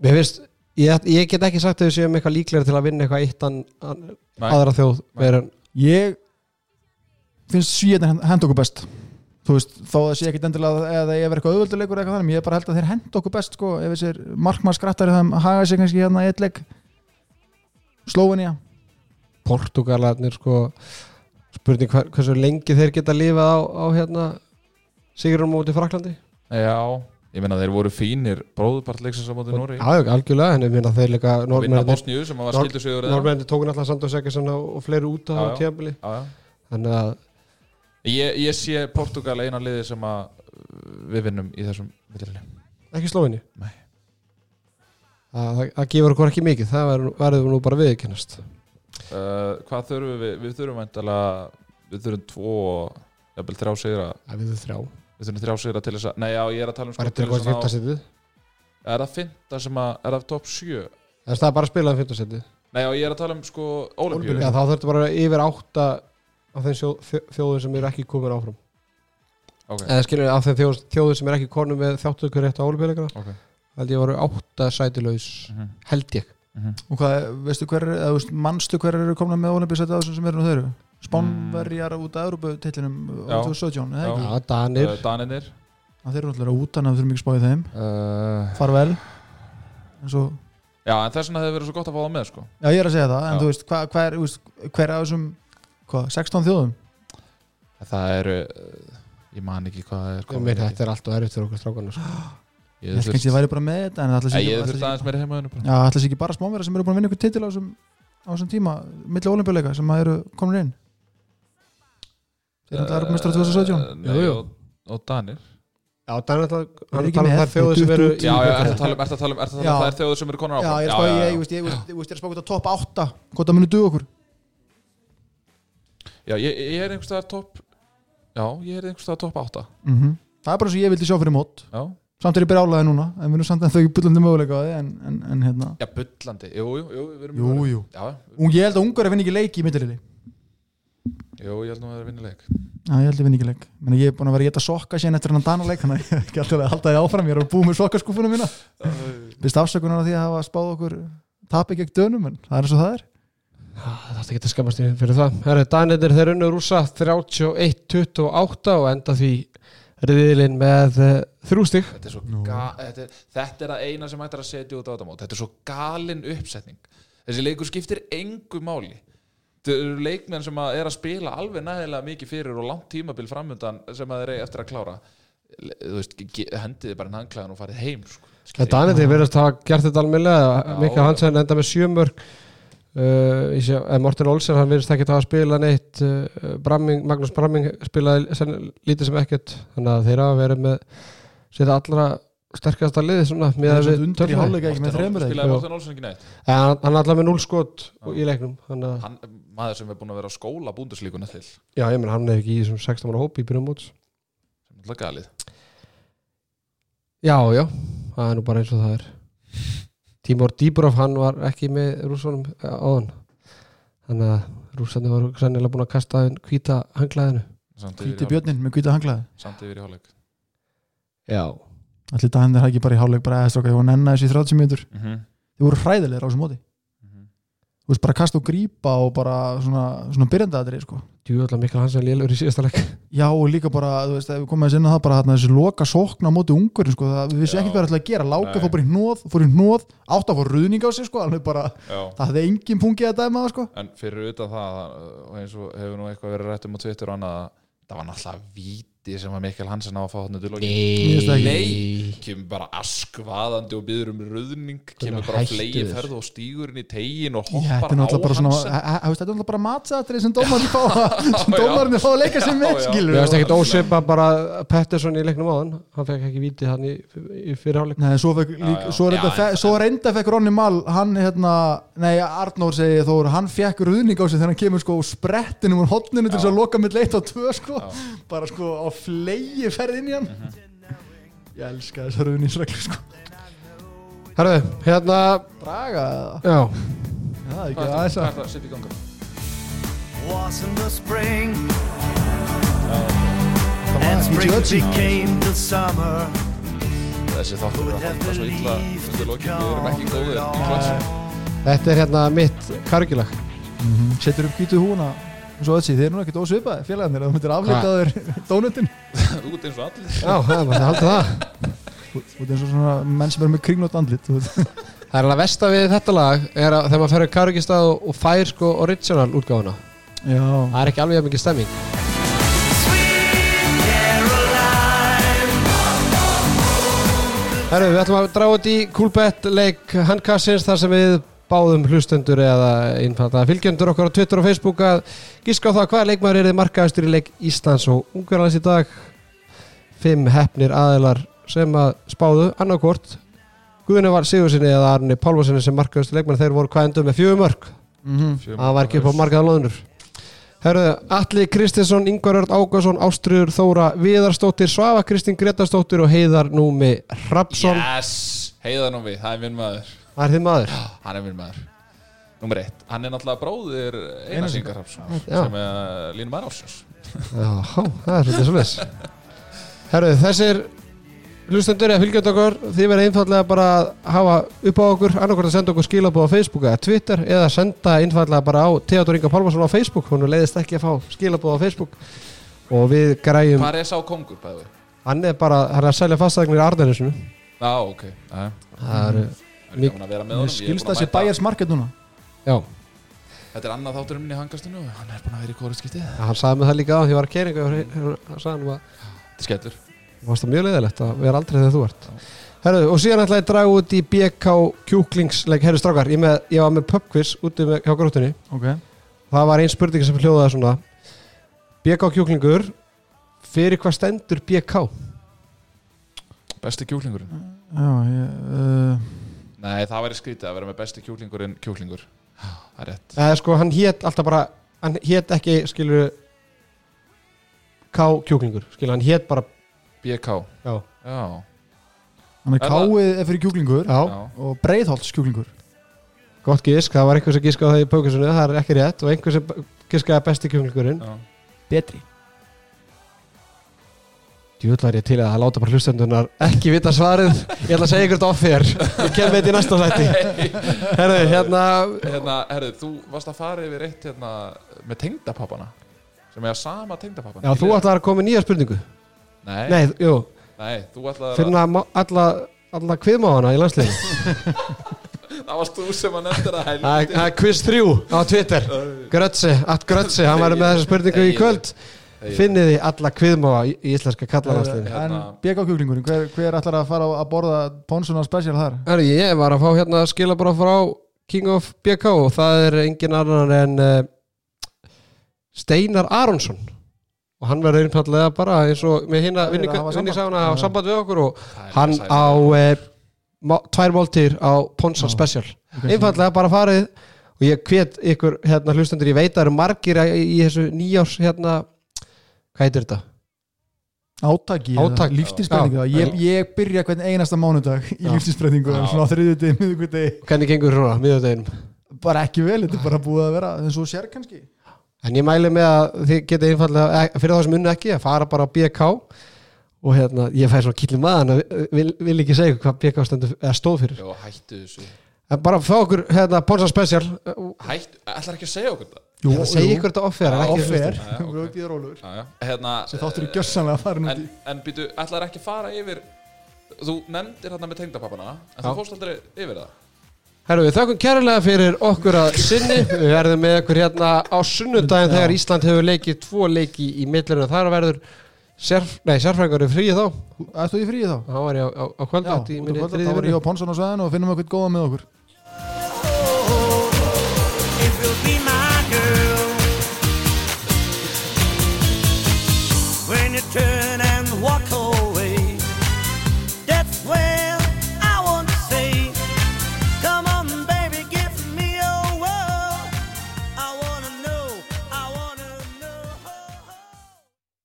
Mér finnst, ég, ég get ekki sagt að við séum eitthvað líklega til að vinna eitthvað eitt an, an, Nei. aðra þjóð Ég finnst svíðan hend okkur best þú veist, þó það sé ekkit endilega eða það er eitthvað auðvölduleikur eitthvað þannig, ég er bara held að þeir henda okkur best sko, ef þessir markmann skrattar það haga sig kannski hérna í eitt leik. Slóvenía. Portugalarnir sko spurning hver, hversu lengi þeir geta lifað á, á hérna Sigurum móti Fraklandi Já, ég meina þeir voru fínir bróðupartleiksins á móti Nóri Já, algjörlega, en ég minna þeir líka og vinna Norrmennir Bosníu sem var Nor- skildu sigur Norrmennir tókun alltaf Sandos Ekkerson og, og fleiri út á já. þannig að Ég, ég sé Portugal eina liði sem að uh, við vinnum í þessum millirli ekki slóinni Nei. það, það, gefur okkur ekki mikið. Það verður- nú bara viðkennast uh, Hvað þurfum við? Við þurfum væntalega við þurfum tvo jafnvel þrjá sigra. Það við þau þrjá. Við þurfum þrjá sigra til þess að Nei, já, ég er að tala um sko, til til hvað þess að fyrta setið. Er það fynda sem að Er það top 7? það er bara að spila um fyrta setið? Nei, já, ég er að tala um sko Olimpíu Já, þá þurftu bara yfir átta af þeim sjó- þjó- þjóðum sem eru ekki komin áfram. Ok, eða skilur af þeim þjóð, þjóðum sem eru ekki konum með þjáttökur rétt á álupíleikana ok. held ég voru átta sætilaus Mhm. held ég. Mhm. og hvað, veistu hver, eða veist, manstu hver eru komin með á þessum sem eru nú þeirru Spánverjar út af Európa-titlinum Já. 2017, eða ekki? Já, Danir. Daninir að þeir eru náttúrulega út þannig að við þurfum ekki að spá í þeim. Uh, far vel en svo, Já, en þess vegna hefur verið svo gott að fá það með sko. Já ég er að segja það en Já. þú veist, er, þú veist, hver af þessum hvað, 16 þjóðum Það eru uh, Ég man ekki hvað það er komið meina mikið. þetta er alltaf erfitt fyrir okkur strákana sko. Ég ég held kannski að ég væri bara með þetta en það ætla Ég þurfti aðeins meira heimaðinu ekki- já, ætla sig ekki bara smáverðar sem eru búin að vinna ykkur titil á þessum, á þessum tíma milli olimpíuleika sem að eru komin inn þeir eru alltaf mestra 2017 Nei, Jú, jú. og, Danir Já, Danir alltaf Er hann ekki tala um með þær þjóður sem eru Já, já, ertu að tala um Ertu að tala um Ertu að tala Já. um þær þjóður sem eru konar já, áfram ég er að spá, ég, ég, veist, ég, veist, ég veist, ég er að spá út á topp 8 hvort það muni duð okkur Já, ég, ég er einhvers staðar topp Já, ég er einhvers staðar topp 8 mm það er bara svo ég vildi sjá fyrir mót. Já, samt er ég byrjálaði núna en við erum samt en þau bullandi möguleika á því en, en, en hérna. Já bullandi. Jú, jú, jú, jú, í jú. Já, og ég held að ungar að vinna ekki leiki í mittilili jú, ég held að það er vinnuleik Já, ég held að vinna ekki leik. Meni, Ég er búin að vera að geta sokka síðan eftir hann Dana leik þannig að ég er ekki alltaf að halda því áfram. Ég er að búið með sokkaskúfuna mína. Vist afsökunar á því að hafa spáð okkur tapi gegn dönum en það er eins og það er Það er ekki að skammast í fyrir það. Herri, Danir þeir unnu rúsa 31-28 og enda því riðilinn með uh, þrjústig Þetta er svo ga þetta, er, þetta er að eina sem hægt er að setja út á þetta mót. Þetta er svo galin uppsetning. Þessi leikur skiptir engu máli. Þetta eru leikmenn sem að er að spila alveg nægilega mikið fyrir og langt tímabil framundan sem að þeir eigi eftir að klára. Þú veist, hendiði bara en hangklæðan og farið heim sko. Danir þeir verðast hafa gert þetta almennilega. Já. Mikka Hansen enda með sjömörk uh, sé, eh, Morten Olsen hann verðist ekki að hafa spilað neitt uh, Bramming, Magnús Bramming spilaði sen, lítið sem ekkert þannig að þeir hafa verið með sér allra sterkasta liði svona með er við ekki? Spilaði. Morten Olsen ekki neitt. En hann, hann er alltaf með 0 skot í leiknum þannig að, Hann, maður sem er búin að vera á skóla búnduslíkuna til. Sem já, ég menn hann er ekki í þessum 16 ára hópi í byrjum móts. Er alltaf galið. Já, já, það er nú bara eins og það er Tímor Dýbrov hann var ekki með rússunum áðan. Þannig að rússandi var sannilega búin að kasta inn hvíta hanglaðinu. Í hálfleik. björnin með hvíta hanglaði. Samt yfir í hálfleik. Já, Allir daginn er ekki bara í hálfleik bara eða stróka ég var nennan þessi 30 mínútur. Mm -hmm. Þið voru hræðilegir á þessum móti Þú veist bara kasta og grípa og bara svona, svona byrjandaðri sko. djúvöldlega Mikkel Hansen lélur í síðasta leik. Já og líka bara, þú veist, ef við komum að sinna það bara þarna þessi loka sókna á móti ungur sko, það, við vissum Já. ekki hvað það ætlaði að gera. Láka fór bara í hnóð, fór í hnóð átt að fór ruðning á sig sko, alveg bara Já. það hefði engin pungið að dæma það sko. En fyrir utan það og eins og hefur nú eitthvað verið rætt um á Twitter og annað það var náttúrulega víti sem að Mikkel Hansen á að fá þarna til það ekki. Nei. Kemur bara askvaðandi og byður um ruðning kemur bara hættu flegi þér? ferð og stígurinn í tegin og hoppar er á náttúrulega bara svona Hansen. Þú veist, þetta er náttúrulega bara matsaðatrið sem dómarinn fá [laughs] sem Já. dómarinn fá að leika sér með Mér finnst ekkert óseipa bara Pettersson í leiknum áðan. Hann fekk ekki vítið hann í, í fyrirháleik Nei, svo, fekk, lík, já. svo, reynda, fekk Ronny Mall hann hérna, nei Arnór segi Þór hann fekk ruðning á sig þegar hann kemur sko sprettinum úr hotninu til þess að loka mitt leitt á tvö sko, Já. bara sko á flegi ferð inn í hann. Ég elska þessa ruðningsreglu sko. Herðu, hérna Braga eða, Já, já, ekki Hvað er aðeins það- hvað að er það að setja í ganga? was in the spring. Það and var spring ekki became the summer. Þessi þáttur er að halda svo illa undir lokin, við erum ekki klöts þetta er hérna mitt kargilag setur upp hvítu húna eins og öll þeir eru nú ekkert ósvipaði félagarnir að þú myndir afleita þér dónutin ert eins og allir. Já, það er bara að halda það. Þú veit eins og svona menn sem er með kringlót andlit. [laughs] Það er alveg versta við þetta lag er að þegar maður fer í karugistað og, og fær sko original útgáfuna. Já, Það er ekki alveg jafn mikið stemming. Herru, við ætlum að draga út í Coolbet leik handkassins þar sem við báðum hlustendur eða einfalda fylgjendur okkar á Twitter og Facebook að gíska á það hvaða leikmaður er þið markaðastur í leik Íslands og Ungarlands í dag. Fimm hefnir aðilar sem að spáðu annarkort Guðni var Sigursinni eða Arni Pálvarsinni sem markaðastur leikmaður þeir voru hvað endur með fjögum mörg mm það var ekki upp á markaða loðunur Herðu, Alli Kristinsson, Ingvar Örd Ágason, Ástriður Þóra Viðarstóttir, Svafa Kristín Gretarstóttir og Heiðar Númi Rapsson Yes, heiða nú við, það er minn maður Það er þið maður Hann er minn maður. Númer eitt, hann er náttúrulega bróðir Einars Ingar Hrafsson Já. sem er Línum Arálsjós Já, það er svolítið svolítið Herðu, þessir hlustendur eða fylgjöndu okkur þið verið einfallega bara að hafa upp á okkur annarkvæmt að senda okkur skilabóð á Facebook eða Twitter eða senda einfallega bara á Theodor Inga Pálmarsson á Facebook hún leiðist ekki að fá skilabóð á Facebook. Og við græjum Hvað er sá kongur, hann er bara, hann er að selja fastagnir í Ardennisinu Já, ok. Já, það eru Það er gaman að vera með honum. Ég skilst að þessi mæta- bæjars market núna. Já, Þetta er annað þáttur um minni hangastinu Hann er búin að vera í kóru skiptið hann sagði mig það líka á því ég var að keringa hann sagði hann að Þetta er skellur. Það varst það mjög leiðilegt að vera aldrei þegar þú ert. Herðu, og síðan ætlaði ég að draga út í BK kjúklingsleik, herru strákar ég, með, ég var með pubquiz úti með, hjá gróttunni. Ok, það var ein spurning sem hljóðaði svona. BK kjúklingur fyrir hvað stendur BK? Besti kjúklingurinn. Já, ég, uh, Nei, það væri skrítið að vera með besti kjúklingurinn kjúklingur. Það er rétt. Eða sko hann hét alltaf bara hann hét ekki, skilur K kjúklingur, skilur hann hét bara BK já, Já, hann er Er það- er fyrir kjúklingur já, og breiðholts kjúklingur. Gott gisk það var einhver sem giskaði það í pókusunni, það er ekki rétt og einhver sem giskaði besti kjúklingurinn. Já. Betri Djúvill var ég til að láta bara hlustendunar ekki vita svarið. Ég ætla að segja ykkur þetta offer Ég kem þetta í næsta þætti. Herðu, hérna Hérna, herðu, þú varst að fara yfir eitt hérna með tengdapappana sem er að sama tengdapappana. Já, þú ætlar að koma með nýja spurningu. Nei, Nei, jú, nei, þú ætlaði finna má- alla, alla kviðmáðana í landsliðinu. [laughs] Það varst þú sem að nefndir að er- það er quiz 3 á Twitter. Grötsi, at Grötsi, hann var með þessa spurningu í kvöld Finniði alla kviðmáða í, íslenska kallalandsliðinu En Hérna- BK kjúklingurinn, hver, hver ætlar að fara að borða Ponsuna special þar? Herru, ég var að fá hérna skilabóra frá King of BK og það er engin annar en uh, Steinar Aronsson og hann verður einfallega bara eins og með er að samband. vinningsána á samband við okkur og er hann á uh, tvær máltýr á Ponsa Já. Special einfallega bara farið og ég hvet ykkur hérna hlustendur, ég veit að það eru margir í, í þessu nýjárs hérna hvað heitir þetta? Átaki, Átak. lífstíðsbreytingu Já. ég, ég byrja hvern einasta mánudag í Já. lífstíðsbreytingu Já. svona á þriðju degi, miðugu degi Hvernig gengur svona, miðudeginum? bara ekki vel, þetta er bara búið að vera eins og sér kannski En ég mæli með að þið getið einfallega, eh, fyrir þá sem unnu ekki, að fara bara á BK og hérna, ég fæði svona kýlli maðan að vil, vil ekki segja hvað BK stendur, eða stóð fyrir. Jó, hættu þessu En bara fá okkur hérna Ponsa Special, Hættu, ætlar ekki að segja okkur það ætla að segja ykkur þetta offer, en ekki offer, Já, já, Já, já. Hérna, sem þáttur í gjössanlega farin út En, í en býtu, ætlar ekki að fara yfir Þú nefndir hérna með tengdapappana En Já. þú fórst aldrei yfir það. Herru, við þakkum kærlega fyrir okkur að sinni, [laughs] við verðum með okkur hérna á sunnudaginn Já. þegar Ísland hefur leikið tvo leiki í millinu, þar verður sérf, nei, sérfræðingar fríið þá, Ættu í fríi þá? þá var ég á, á, á kvöldvætt í út á minni kvölda, þriðju þá var ég á Ponsun á sveðinu og finnum eitthvað góða með okkur